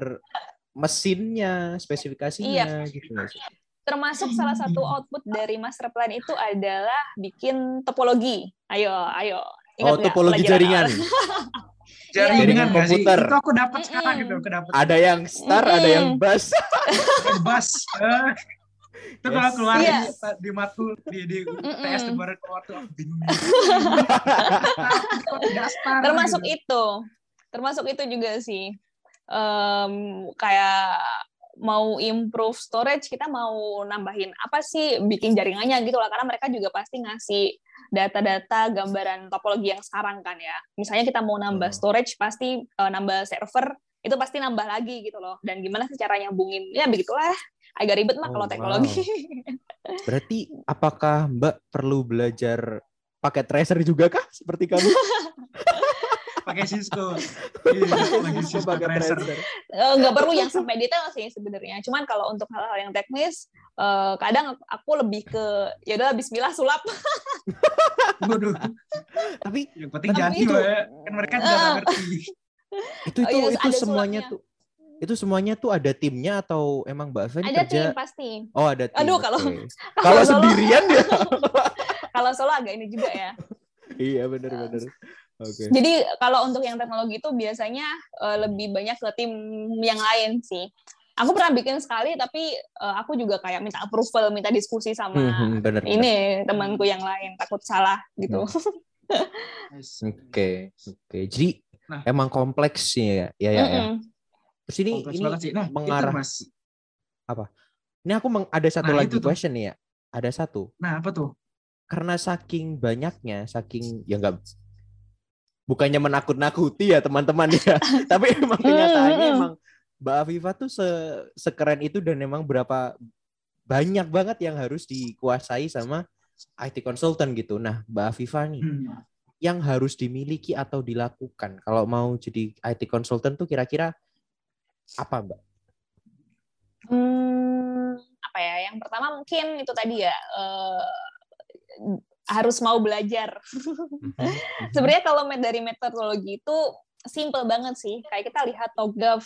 mesinnya, spesifikasinya gitu nggak sih? Termasuk salah satu [laughs] output dari master plan itu adalah bikin topologi. Ayo, ayo. Ingat Oh, nggak topologi jaringan. [laughs] Jaringan sih? komputer. Itu aku dapat Mm-mm. sekarang gitu, aku dapat Ada yang star, ada yang bus. [laughs] bus. Eh, itu kalau Yes. keluar Iya. di, di matkul di di TS kemarin keluar tuh aku bingung. Termasuk gitu. itu termasuk itu juga sih Em, kayak mau improve storage kita mau nambahin apa sih bikin jaringannya gitu lah. Karena mereka juga pasti ngasih data-data gambaran topologi yang sekarang kan ya. Misalnya kita mau nambah Oh. storage pasti eh, nambah server itu pasti nambah lagi gitu loh. Dan gimana sih cara nyambungin? Ya begitulah. Agak ribet mah Oh, kalau wow. teknologi. Berarti apakah Mbak perlu belajar pakai tracer juga kah? Seperti kamu? [laughs] pakai Cisco. [laughs] Iya, lagi Cisco Cisco Tracer. Eh, nggak perlu yang sampai detail sih sebenarnya. Cuman kalau untuk hal-hal yang teknis, eh, kadang aku lebih ke ya udah Bismillah sulap. [laughs] Waduh, Tapi yang penting Tapi jangan itu- ya. Kan mereka juga nggak Ah. ngerti. [laughs] itu Oh itu iya, itu semuanya sulapnya. tuh itu semuanya tuh ada timnya atau emang Mbak Ada kerja? tim pasti. Oh ada tim. Aduh, kalau- kalau sendirian ya. Kalau solo agak ini juga ya. iya benar-benar. Oke. Jadi kalau untuk yang teknologi itu biasanya eh, lebih banyak ke tim yang lain sih. Aku pernah bikin sekali, tapi eh, aku juga kayak minta approval, minta diskusi sama Hmm, hmm, benar. ini temanku yang lain takut salah gitu. [laughs] Nice. Oke, oke. Jadi Nah. emang kompleks sih ya, ya, ya. ya. Mm-mm. Terus ini Kompleks ini sih. Nah, mengarah. itu Mas. Ini aku meng- ada satu Nah, lagi question nih ya. Ada satu. Nah, apa tuh? Karena saking banyaknya, saking ya enggak bukannya menakut-nakuti ya teman-teman ya, [laughs] tapi emang kenyataannya emang Mbak Afifa tuh se sekeren itu dan emang berapa banyak banget yang harus dikuasai sama IT consultant gitu. Nah, Mbak Afifa nih, Hmm. yang harus dimiliki atau dilakukan kalau mau jadi IT consultant tuh kira-kira apa, Mbak? Hmm, apa ya? Yang pertama mungkin itu tadi ya eh, harus mau belajar. Mhm. [laughs] Sebenarnya kalau dari metodologi itu simple banget sih. Kayak kita lihat TOGAF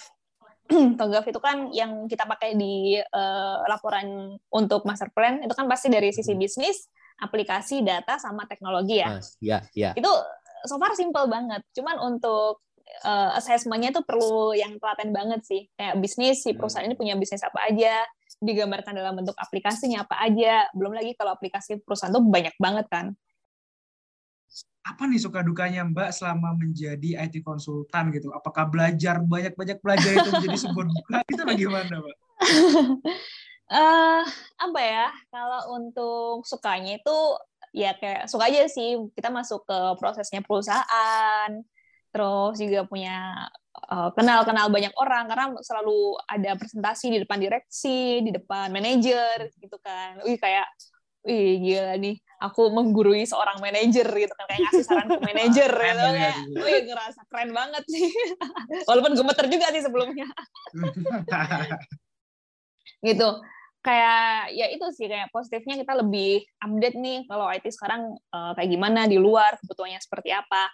[clears throat] TOGAF itu kan yang kita pakai di uh, laporan untuk master plan itu kan pasti dari sisi Hmm. bisnis, aplikasi, data sama teknologi ya. Ah, ya, ya. Itu so far simple banget. Cuman untuk uh, assessment-nya itu perlu yang telaten banget sih. Kayak bisnis si perusahaan ini punya bisnis apa aja, digambarkan dalam bentuk aplikasinya apa aja. Belum lagi kalau aplikasi perusahaan tuh banyak banget kan. Apa nih suka dukanya Mbak selama menjadi IT konsultan gitu? Apakah belajar banyak-banyak belajar itu menjadi sebuah duka? [laughs] Itu bagaimana, Mbak? [laughs] eh apa ya? Kalau untuk sukanya itu ya kayak suka aja sih kita masuk ke prosesnya perusahaan, terus juga punya kenal-kenal banyak orang karena selalu ada presentasi di depan direksi, di depan manajer gitu kan. Wih kayak wih gila nih. Aku menggurui seorang manajer gitu kan kayak ngasih saran ke [laughs] manajer gitu kayak gitu. wih ngerasa keren banget sih. [laughs] Walaupun gemeter juga sih sebelumnya. [laughs] Gitu. Kayak ya itu sih kayak positifnya kita lebih update nih kalau IT sekarang eh, kayak gimana di luar kebutuhannya seperti apa.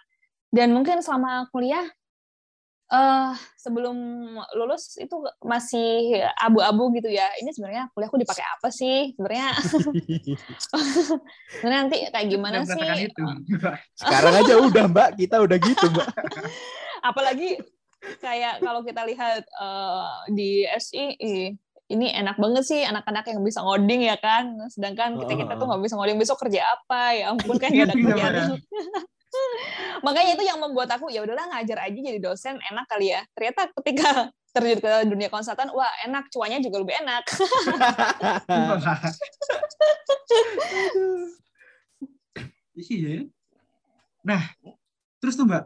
Dan mungkin selama kuliah eh sebelum lulus itu masih abu-abu gitu ya. Ini sebenarnya kuliahku dipakai apa sih? Sebenarnya [laughs] sebenarnya nanti kayak gimana sih? itu. [laughs] Sekarang aja udah Mbak, kita udah gitu Mbak. apalagi kayak kalau kita lihat eh, di SI ih, ini enak banget sih anak-anak yang bisa ngoding ya kan? Sedangkan kita kita tuh nggak bisa ngoding. Besok kerja apa? Ya ampun kan nggak ada Gitu ya, kerjaan makanya itu yang membuat aku ya udahlah ngajar aja jadi dosen enak kali ya ternyata ketika [laughs] terjun ke dunia konsultan wah enak cuannya juga lebih enak [laughs] Iya. Nah, terus tuh Mbak,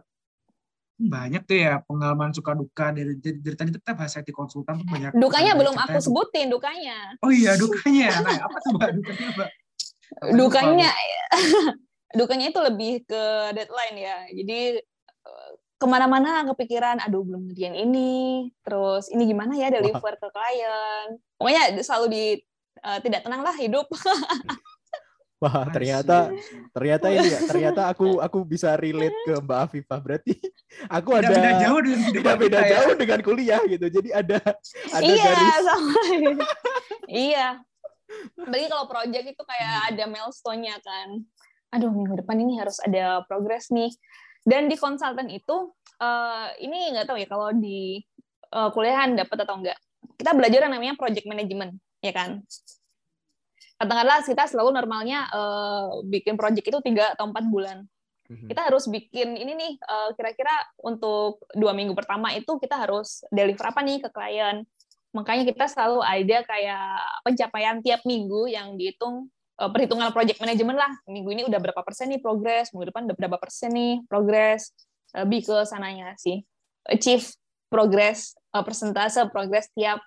banyak tuh ya pengalaman suka duka dari dari, dari tadi tetap bahas IT konsultan tuh banyak. dukanya belum aku yang- sebutin dukanya Oh iya dukanya. Nah apa tuh Mbak dukanya Mbak? Dukanya [laughs] dukanya itu lebih ke deadline ya. Jadi eh, ke mana-mana kepikiran aduh belum ngerjain ini. Terus ini gimana ya deliver ke klien. Pokoknya selalu di eh, tidak tenang lah hidup. [laughs] Wah, ternyata ternyata ini ya, ternyata aku aku bisa relate ke Mbak Afifah. Berarti [laughs] aku ada beda jauh dengan beda ya. jauh dengan kuliah gitu. Jadi ada ada iya garis. sama. [laughs] Iya. Apalagi kalau project itu kayak ada milestone-nya kan aduh minggu depan ini harus ada progres nih. Dan di konsultan itu eh, ini nggak tahu ya kalau di eh, kuliahan dapat atau enggak kita belajar yang namanya project management ya kan? Katakanlah kita selalu normalnya eh, bikin project itu tiga atau empat bulan. Mhm. kita harus bikin ini nih eh, kira-kira untuk dua minggu pertama itu kita harus deliver apa nih ke klien. Makanya kita selalu ada kayak pencapaian tiap minggu yang dihitung perhitungan project management lah minggu ini udah berapa persen nih progres minggu depan udah berapa persen nih progres lebih ke sananya sih achieve progress eh, persentase progres tiap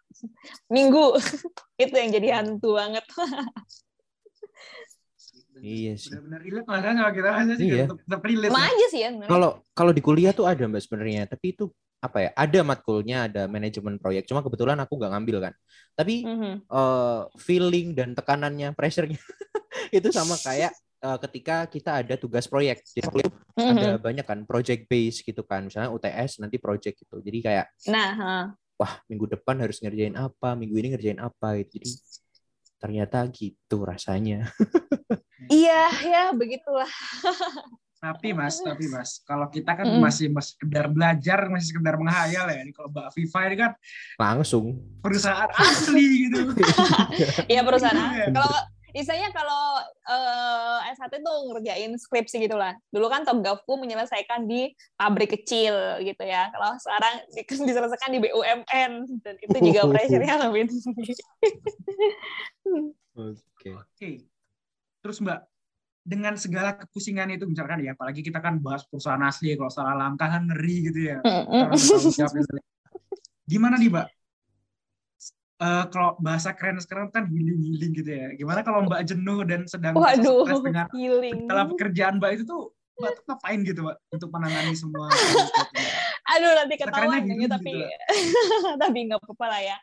minggu [laughs] itu yang jadi hantu banget [laughs] Iya sih. Benar-benar relate lah kan sama kita aja sih. Iya. Tetap, tetap relate. sama ya. aja sih ya. Kalau kalau di kuliah tuh ada Mbak sebenarnya, tapi itu apa ya? Ada matkulnya, ada manajemen proyek. Cuma kebetulan aku nggak ngambil kan. Tapi Mhm. eh, feeling dan tekanannya, pressure-nya [laughs] itu sama kayak eh, ketika kita ada tugas proyek. Jadi Mhm. ada banyak kan project base gitu kan. Misalnya UTS nanti project gitu. Jadi kayak nah ha. wah minggu depan harus ngerjain apa, minggu ini ngerjain apa gitu. Jadi ternyata gitu rasanya. [laughs] iya ya begitulah [laughs] Tapi mas, tapi mas, kalau kita kan Mm-mm. masih masih sekedar belajar, masih sekedar menghayal ya. Ini Kalau Mbak Viva ini kan Langsung. perusahaan asli gitu. [laughs] Iya perusahaan. Iya. Kalau istilahnya kalau eh, S1 itu ngerjain skripsi gitu lah. Dulu kan Togafku menyelesaikan di pabrik kecil gitu ya. Kalau sekarang di- [laughs] diselesaikan di BUMN dan itu juga [laughs] pressure-nya lebih tinggi. Oke. Oke. Terus Mbak, dengan segala kepusingan itu misalkan ya, apalagi kita kan bahas perusahaan asli, kalau salah langkah kan ngeri gitu ya. Gitu. Gimana nih Mbak? Eh, kalau bahasa keren sekarang kan healing-healing gitu ya. Gimana kalau Mbak jenuh dan sedang Waduh, stres dengan healing. dalam pekerjaan Mbak itu tuh Mbak tuh ngapain gitu Mbak untuk menangani semua [laughs] Aduh nanti ketahuan healing gitu, tapi gitu. [laughs] tapi nggak apa-apa lah ya.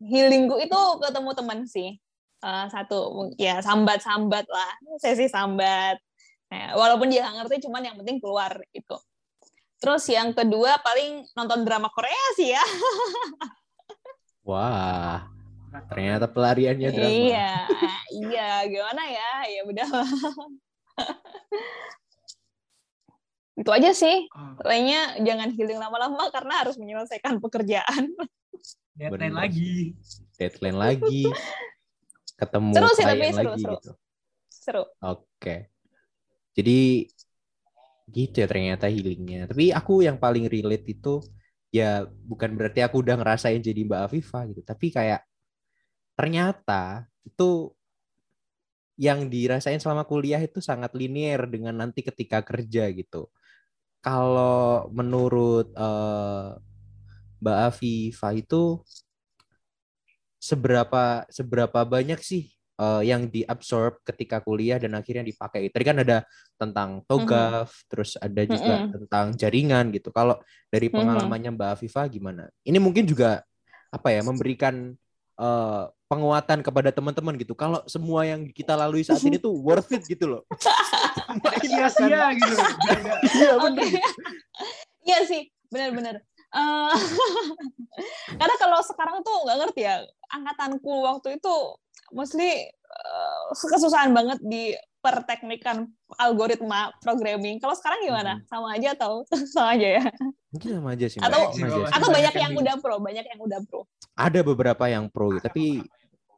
Healingku itu ketemu teman sih. Eh, satu ya sambat-sambat lah, sesi sambat. Nah, walaupun dia nggak ngerti, cuman yang penting keluar itu. Terus yang kedua paling nonton drama Korea sih ya. [laughs] Wah, ternyata pelariannya drama. Iya, iya, gimana ya? Ya udah. [laughs] Itu aja sih. Lainnya jangan healing lama-lama karena harus menyelesaikan pekerjaan. deadline Bener lagi. Deadline lagi. [laughs] Ketemu Seru sih, tapi seru, lagi seru. gitu. Seru. Oke. Jadi gitu ya ternyata healingnya. Tapi aku yang paling relate itu ya bukan berarti aku udah ngerasain jadi Mbak Afifah gitu. Tapi kayak ternyata itu yang dirasain selama kuliah itu sangat linear dengan nanti ketika kerja gitu. Kalau menurut eh, Mbak Afifah itu seberapa seberapa banyak sih eh, yang diabsorb ketika kuliah dan akhirnya dipakai. Tadi kan ada tentang togaf, terus ada juga Mhm. tentang jaringan gitu. Kalau dari pengalamannya Mbak Afifah gimana? Ini mungkin juga apa ya memberikan eh, penguatan kepada teman-teman gitu. Kalau semua yang kita lalui saat ini tuh worth it gitu loh. Sia-sia gitu. [laughs] Iya. Iya sih, benar-benar. Eh, [laughs] karena kalau sekarang tuh nggak ngerti ya, angkatanku waktu itu mostly eh, kesusahan banget di perteknikan algoritma programming. Kalau sekarang gimana? Mhm. Sama aja atau [laughs] sama aja ya? Mungkin sama aja sih. Mbak. Atau- Sama aja sih. Atau Banyak yang udah pro, banyak yang udah pro. Ada beberapa yang pro gitu, tapi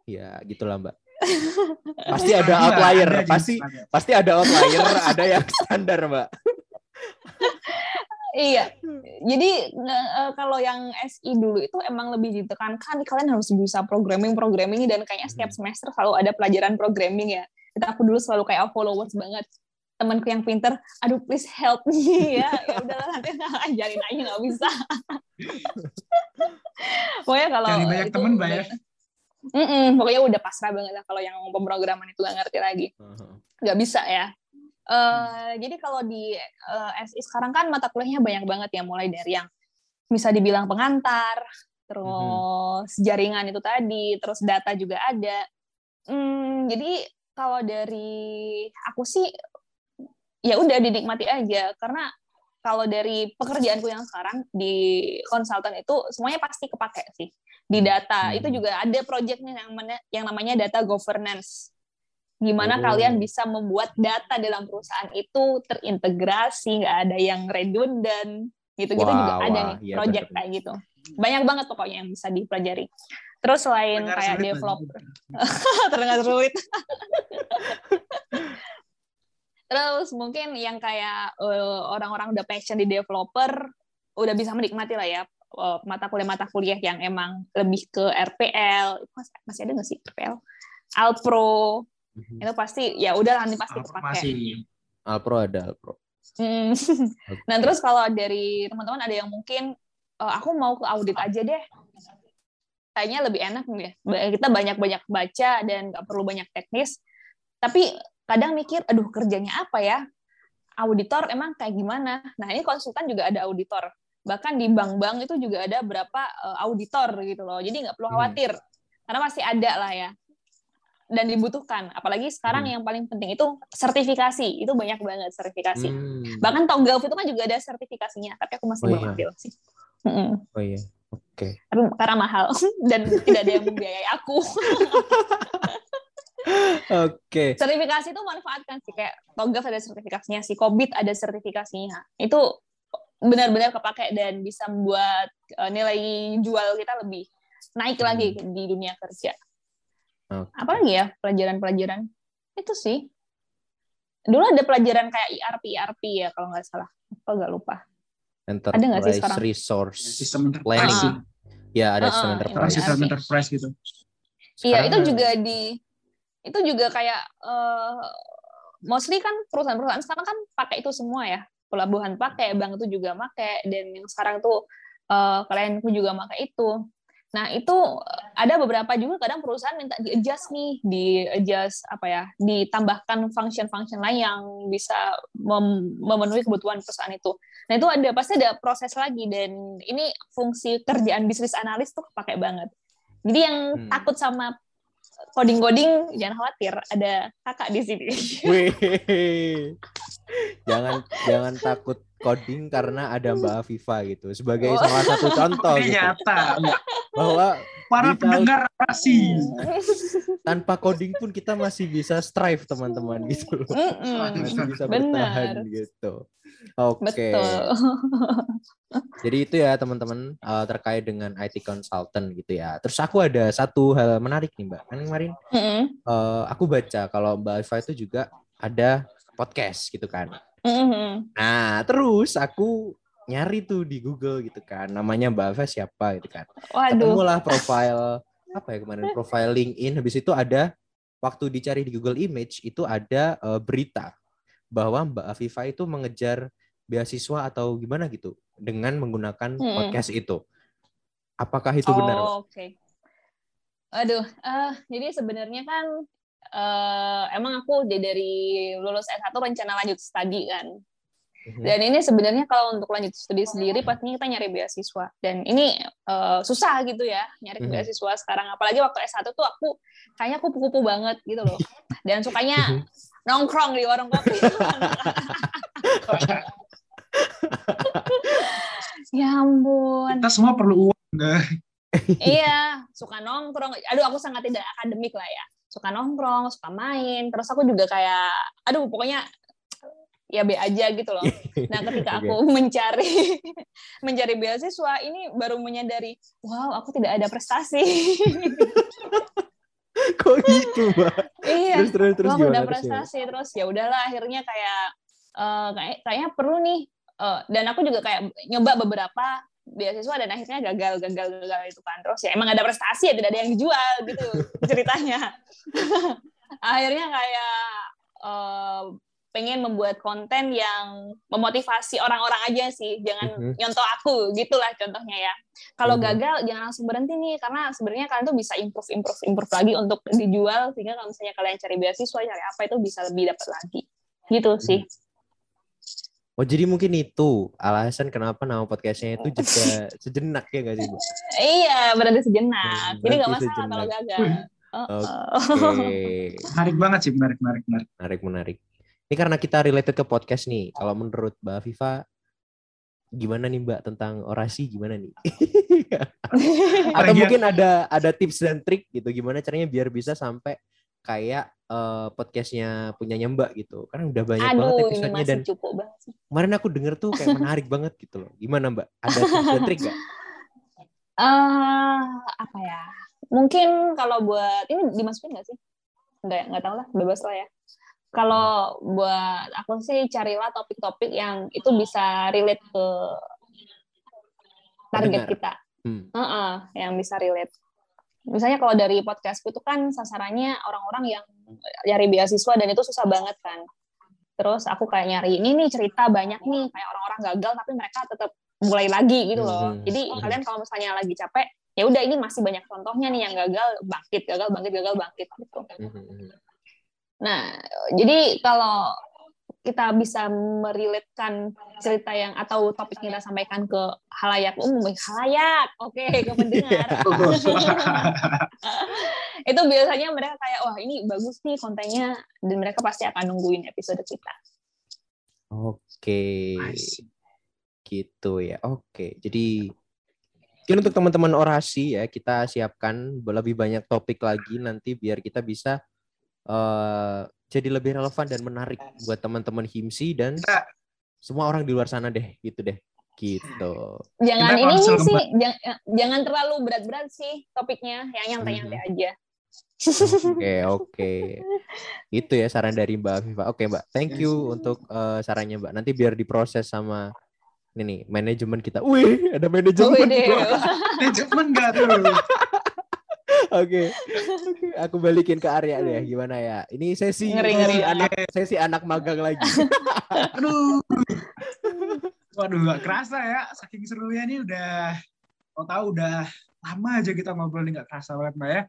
ya gitulah Mbak. [laughs] Pasti ada Ada, outlier, ada pasti ada. pasti ada outlier, ada yang standar, Mbak. Iya, jadi nge- eh, kalau yang SI dulu itu emang lebih ditekankan kalian harus bisa programming programming dan kayaknya setiap Mhm. semester selalu ada pelajaran programming ya. Kita aku dulu selalu kayak followers banget temanku yang pinter, aduh please help me [laughs] ya, ya udahlah nanti ajarin aja nggak bisa. [laughs] pokoknya kalau Cari banyak itu temen, Mbak, ya. Mm-mm, pokoknya udah pasrah banget lah kalau yang pemrograman itu nggak ngerti lagi nggak bisa ya. Eh Jadi kalau di eh, SI sekarang kan mata kuliahnya banyak banget ya, mulai dari yang bisa dibilang pengantar, terus jaringan itu tadi, terus data juga ada. Hmm, jadi kalau dari aku sih ya udah dinikmati aja karena kalau dari pekerjaanku yang sekarang di konsultan itu semuanya pasti kepake sih di data Hmm. itu juga ada projectnya yang yang namanya data governance gimana Oh. kalian bisa membuat data dalam perusahaan itu terintegrasi nggak ada yang redundant gitu-gitu Wah, juga ada wah, nih iya project bener. kayak gitu. Banyak banget pokoknya yang bisa dipelajari. Terus selain Dengar kayak developer [laughs] terdengar sulit. [laughs] Terus mungkin yang kayak eh, orang-orang udah passion di developer udah bisa menikmati lah ya eh, mata kuliah mata kuliah yang emang lebih ke RPL Mas- masih ada nggak sih RPL Alpro Mhm. itu pasti ya udah nanti pasti kepake Informasi. Alpro ada Alpro. Hmm. [laughs] Nah terus kalau dari teman-teman ada yang mungkin "Eh, aku mau ke audit aja deh, kayaknya lebih enak nih ya. Kita banyak-banyak baca dan nggak perlu banyak teknis. Tapi kadang mikir, aduh kerjanya apa ya? Auditor emang kayak gimana? Nah ini konsultan juga ada auditor. Bahkan di bank-bank itu juga ada berapa eh, auditor gitu loh. Jadi nggak perlu Hmm. khawatir, karena masih ada lah ya. Dan dibutuhkan. Apalagi sekarang Hmm. yang paling penting itu sertifikasi. Itu banyak banget sertifikasi Hmm. bahkan Tonggaf itu kan juga ada sertifikasinya tapi aku masih Oh, belum iya. ambil sih Mm-mm. Oh iya. Oke. tapi karena mahal [laughs] dan tidak ada yang membiayai aku [laughs] Oke. sertifikasi itu manfaatkan sih kayak Tonggaf ada sertifikasinya si Kobit ada sertifikasinya itu benar-benar kepake dan bisa membuat eh, nilai jual kita lebih naik lagi di dunia kerja Oke. apalagi ya pelajaran-pelajaran itu sih dulu ada pelajaran kayak ERP ERP ya kalau nggak salah aku nggak lupa Enterprise nggak sih sekarang? Resource enterprise. Planning. sih. Ya ada Ah, sistem ah, enterprise. Sistem ERP. enterprise gitu. Iya, itu juga di itu juga kayak eh, mostly kan perusahaan-perusahaan sekarang kan pakai itu semua ya. Pelabuhan pakai, bank itu juga pakai dan yang sekarang tuh eh, klienku juga pakai itu. Nah, itu eh, ada beberapa juga kadang perusahaan minta di-adjust nih, di-adjust apa ya, ditambahkan function-function lain yang bisa mem- memenuhi kebutuhan perusahaan itu. Nah, itu ada pasti ada proses lagi dan ini fungsi kerjaan bisnis analis tuh kepake banget. Jadi yang Hmm. takut sama coding-coding jangan khawatir, ada kakak di sini. Wih. [laughs] jangan jangan takut coding karena ada Mbak Afifa gitu sebagai Oh. salah satu contoh gitu nyata. bahwa para pendengar orasi. Tanpa coding pun kita masih bisa strive teman-teman gitu loh. Masih bisa Benar. bertahan gitu. Oke. Betul. Jadi itu ya teman-teman eh, terkait dengan IT consultant gitu ya. Terus aku ada satu hal menarik nih Mbak. Kan kemarin eh, aku baca kalau Mbak Alfa itu juga ada podcast gitu kan. Mm-mm. Nah, terus aku nyari tuh di Google gitu kan. Namanya Mbak Alfa siapa gitu kan. Waduh. Ketemulah profile apa ya kemarin profile LinkedIn habis itu ada waktu dicari di Google Image itu ada eh, berita bahwa Mbak Afifa itu mengejar beasiswa atau gimana gitu dengan menggunakan Mm-mm. podcast itu. Apakah itu benar? Oh, Oke. Aduh, eh, jadi sebenarnya kan eh, emang aku dari- dari lulus S1 rencana lanjut studi kan. Mhm. Dan ini sebenarnya kalau untuk lanjut studi sendiri pastinya kita nyari beasiswa. Dan ini eh, susah gitu ya nyari Mhm. beasiswa sekarang. Apalagi waktu S1 tuh aku kayaknya kupu-kupu banget gitu loh. [laughs] Dan sukanya nongkrong di warung kopi. [laughs] ya ampun. Kita semua perlu uang, nggak? iya, suka nongkrong. Aduh, aku sangat tidak akademik lah ya. Suka nongkrong, suka main. Terus aku juga kayak, aduh, pokoknya ya be aja gitu loh. [laughs] Nah, ketika aku [laughs] mencari mencari beasiswa, ini baru menyadari, wow, aku tidak ada prestasi. [laughs] Kok gitu, Mbak? iya, Terus terus terus aku gimana udah terus prestasi terus ya udahlah akhirnya kayak eh, kayak kayaknya perlu nih eh, dan aku juga kayak nyoba beberapa beasiswa dan akhirnya gagal gagal gagal itu kan. Terus ya emang ada prestasi ya tidak ada yang dijual gitu [laughs] ceritanya. [laughs] Akhirnya kayak eh, pengen membuat konten yang memotivasi orang-orang aja sih. Jangan Mhm. nyontoh aku gitulah contohnya ya. Kalau Mhm. gagal jangan langsung berhenti nih. Karena sebenarnya kalian tuh bisa improve improve improve lagi untuk dijual. Sehingga kalau misalnya kalian cari beasiswa cari apa itu bisa lebih dapat lagi. Gitu sih Oh jadi mungkin itu alasan kenapa nama podcastnya itu jeda [laughs] sejenak ya gak sih Mbak? iya berhenti sejenak Hmm, jadi nggak masalah kalau sejenak. gagal Oh, oh. Oke, Menarik banget sih, menarik, menarik, menarik. menarik menarik. Ini karena kita related ke podcast nih. Kalau menurut Mbak Viva, gimana nih Mbak tentang orasi gimana nih? [laughs] Atau mungkin ada ada tips dan trik gitu gimana caranya biar bisa sampai kayak eh, podcastnya punyanya Mbak gitu. Karena udah banyak banget aduh ini episodenya dan cukup banget kemarin aku denger tuh kayak menarik [laughs] banget gitu loh. Gimana Mbak? Ada tips dan trik gak? eh apa ya mungkin kalau buat ini dimasukin nggak sih nggak nggak tahu lah bebas lah ya kalau buat aku sih carilah topik-topik yang itu bisa relate ke target Pendengar. kita Hmm. Heeh, yang bisa relate misalnya kalau dari podcastku itu kan sasarannya orang-orang yang nyari beasiswa dan itu susah banget kan terus aku kayak nyari ini nih cerita banyak nih kayak orang-orang gagal tapi mereka tetap mulai lagi gitu loh Mhm. jadi Mhm. kalian kalau misalnya lagi capek ya udah ini masih banyak contohnya nih yang gagal bangkit gagal bangkit gagal bangkit gitu Mhm. nah jadi kalau kita bisa merelatekan cerita yang atau topik yang kita sampaikan ke halayak umum halayak oke [laughs] ke pendengar [laughs] itu biasanya mereka kayak wah ini bagus nih kontennya dan mereka pasti akan nungguin episode kita Oke. See. Gitu ya. Oke. Jadi mungkin untuk teman-teman orasi ya kita siapkan lebih banyak topik lagi nanti biar kita bisa eh jadi lebih relevan dan menarik buat teman-teman himsi dan semua orang di luar sana deh, gitu deh. Gitu. jangan Kita ini sih jang- jangan terlalu berat-berat sih topiknya yang nyantai-nyantai aja Oke, oke. [laughs] Itu ya saran dari Mbak Afifa. Oke, Mbak. Thank you untuk eh, sarannya, Mbak. Nanti biar diproses sama ini nih, manajemen kita. Wih, ada manajemen. Wede. Manajemen nggak tuh? Oke. Oke, Aku balikin ke Arya deh. Gimana ya? Ini sesi Ngeri, ngeri. anak sesi anak magang lagi. [laughs] Aduh. Waduh, nggak kerasa ya. Saking serunya ini udah, mau tahu udah lama aja kita ngobrol nih nggak kerasa banget Mbak ya.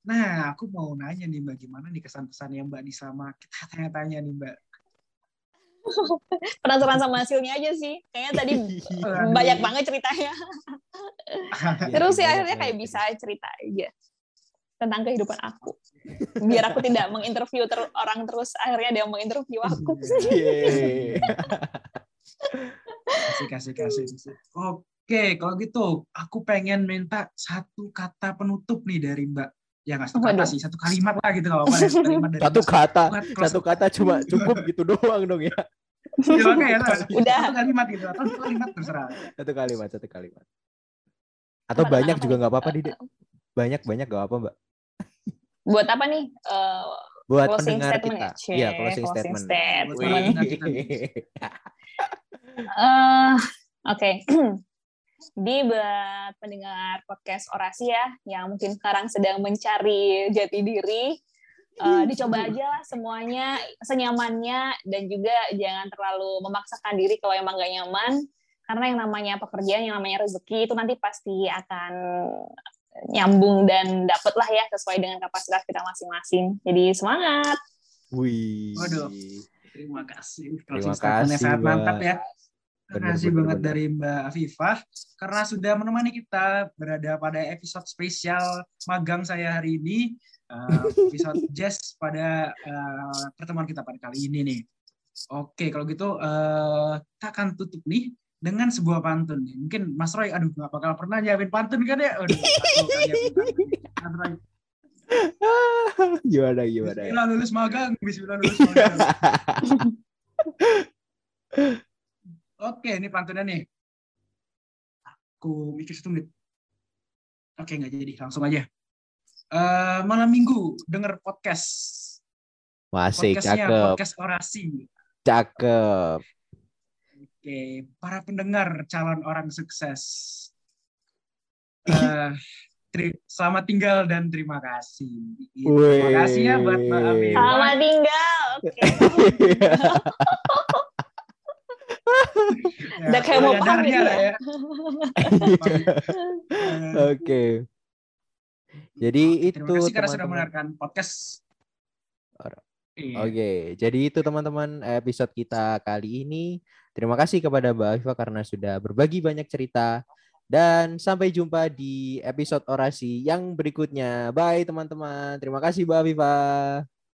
Nah, aku mau nanya nih Mbak, gimana nih kesan-pesan yang Mbak nih sama kita tanya-tanya nih Mbak. [laughs] penasaran sama hasilnya aja sih kayaknya tadi [laughs] banyak banget ceritanya Iya, terus sih banyak akhirnya kayak banget. bisa cerita aja tentang kehidupan [laughs] aku biar aku tidak menginterview ter- orang terus akhirnya dia menginterview aku Yeay. kasih kasih kasih kasih. Oke Oke, kalau gitu aku pengen minta satu kata penutup nih dari Mbak. Ya nggak satu kata Waduh. sih, satu kalimat lah gitu kalau apa Satu kalimat dari Satu kata, satu kata cuma [laughs] cukup gitu doang dong ya. Ya, makanya, Udah. Satu kalimat gitu atau satu kalimat terserah. Satu kalimat, satu kalimat. Atau banyak apa juga nggak apa-apa, Dide. Banyak banyak nggak apa, Mbak. Buat apa nih? Eh, Buat closing statement kita. ya? Iya, closing, closing statement. statement. [laughs] Eh, Oke. [clears throat] Di buat pendengar podcast orasi ya, yang mungkin sekarang sedang mencari jati diri, eh, dicoba aja lah semuanya senyamannya dan juga jangan terlalu memaksakan diri kalau emang gak nyaman, karena yang namanya pekerjaan, yang namanya rezeki itu nanti pasti akan nyambung dan dapet lah ya sesuai dengan kapasitas kita masing-masing. Jadi semangat. Wih. Waduh. Terima kasih. Terima kasih, sangat mantap ya. Terima kasih bener, banget bener. dari Mbak Afifah karena sudah menemani kita berada pada episode spesial magang saya hari ini. Uh, episode [laughs] jazz pada uh, pertemuan kita pada kali ini nih. Oke, kalau gitu uh, kita akan tutup nih dengan sebuah pantun. nih. Mungkin Mas Roy, aduh nggak bakal pernah nyiapin pantun kan ya? Aduh, nyiapin pantun. Mas Roy, [laughs] gimana gimana ya? Bismillah lulus magang, Bismillah lulus [laughs] magang. Oke, ini pantunnya nih. Aku mikir satu menit. Oke, nggak jadi. Langsung aja. Eh, malam minggu denger podcast. Masih Podcastnya cakep, podcast orasi. cakep. Oke, para pendengar calon orang sukses. [laughs] Eh, teri- selamat tinggal dan terima kasih. Terima kasih ya buat Mbak Ami. Selamat tinggal. Oke. [laughs] Ya, Udah kayak mau pamit ya. ya. [laughs] Eh, Oke. Jadi Oke, itu terima kasih karena sudah teman-teman. mendengarkan podcast. Iya. Oke, jadi itu teman-teman episode kita kali ini. Terima kasih kepada Mbak Afifah karena sudah berbagi banyak cerita. Dan sampai jumpa di episode orasi yang berikutnya. Bye teman-teman. Terima kasih Mbak Afifah.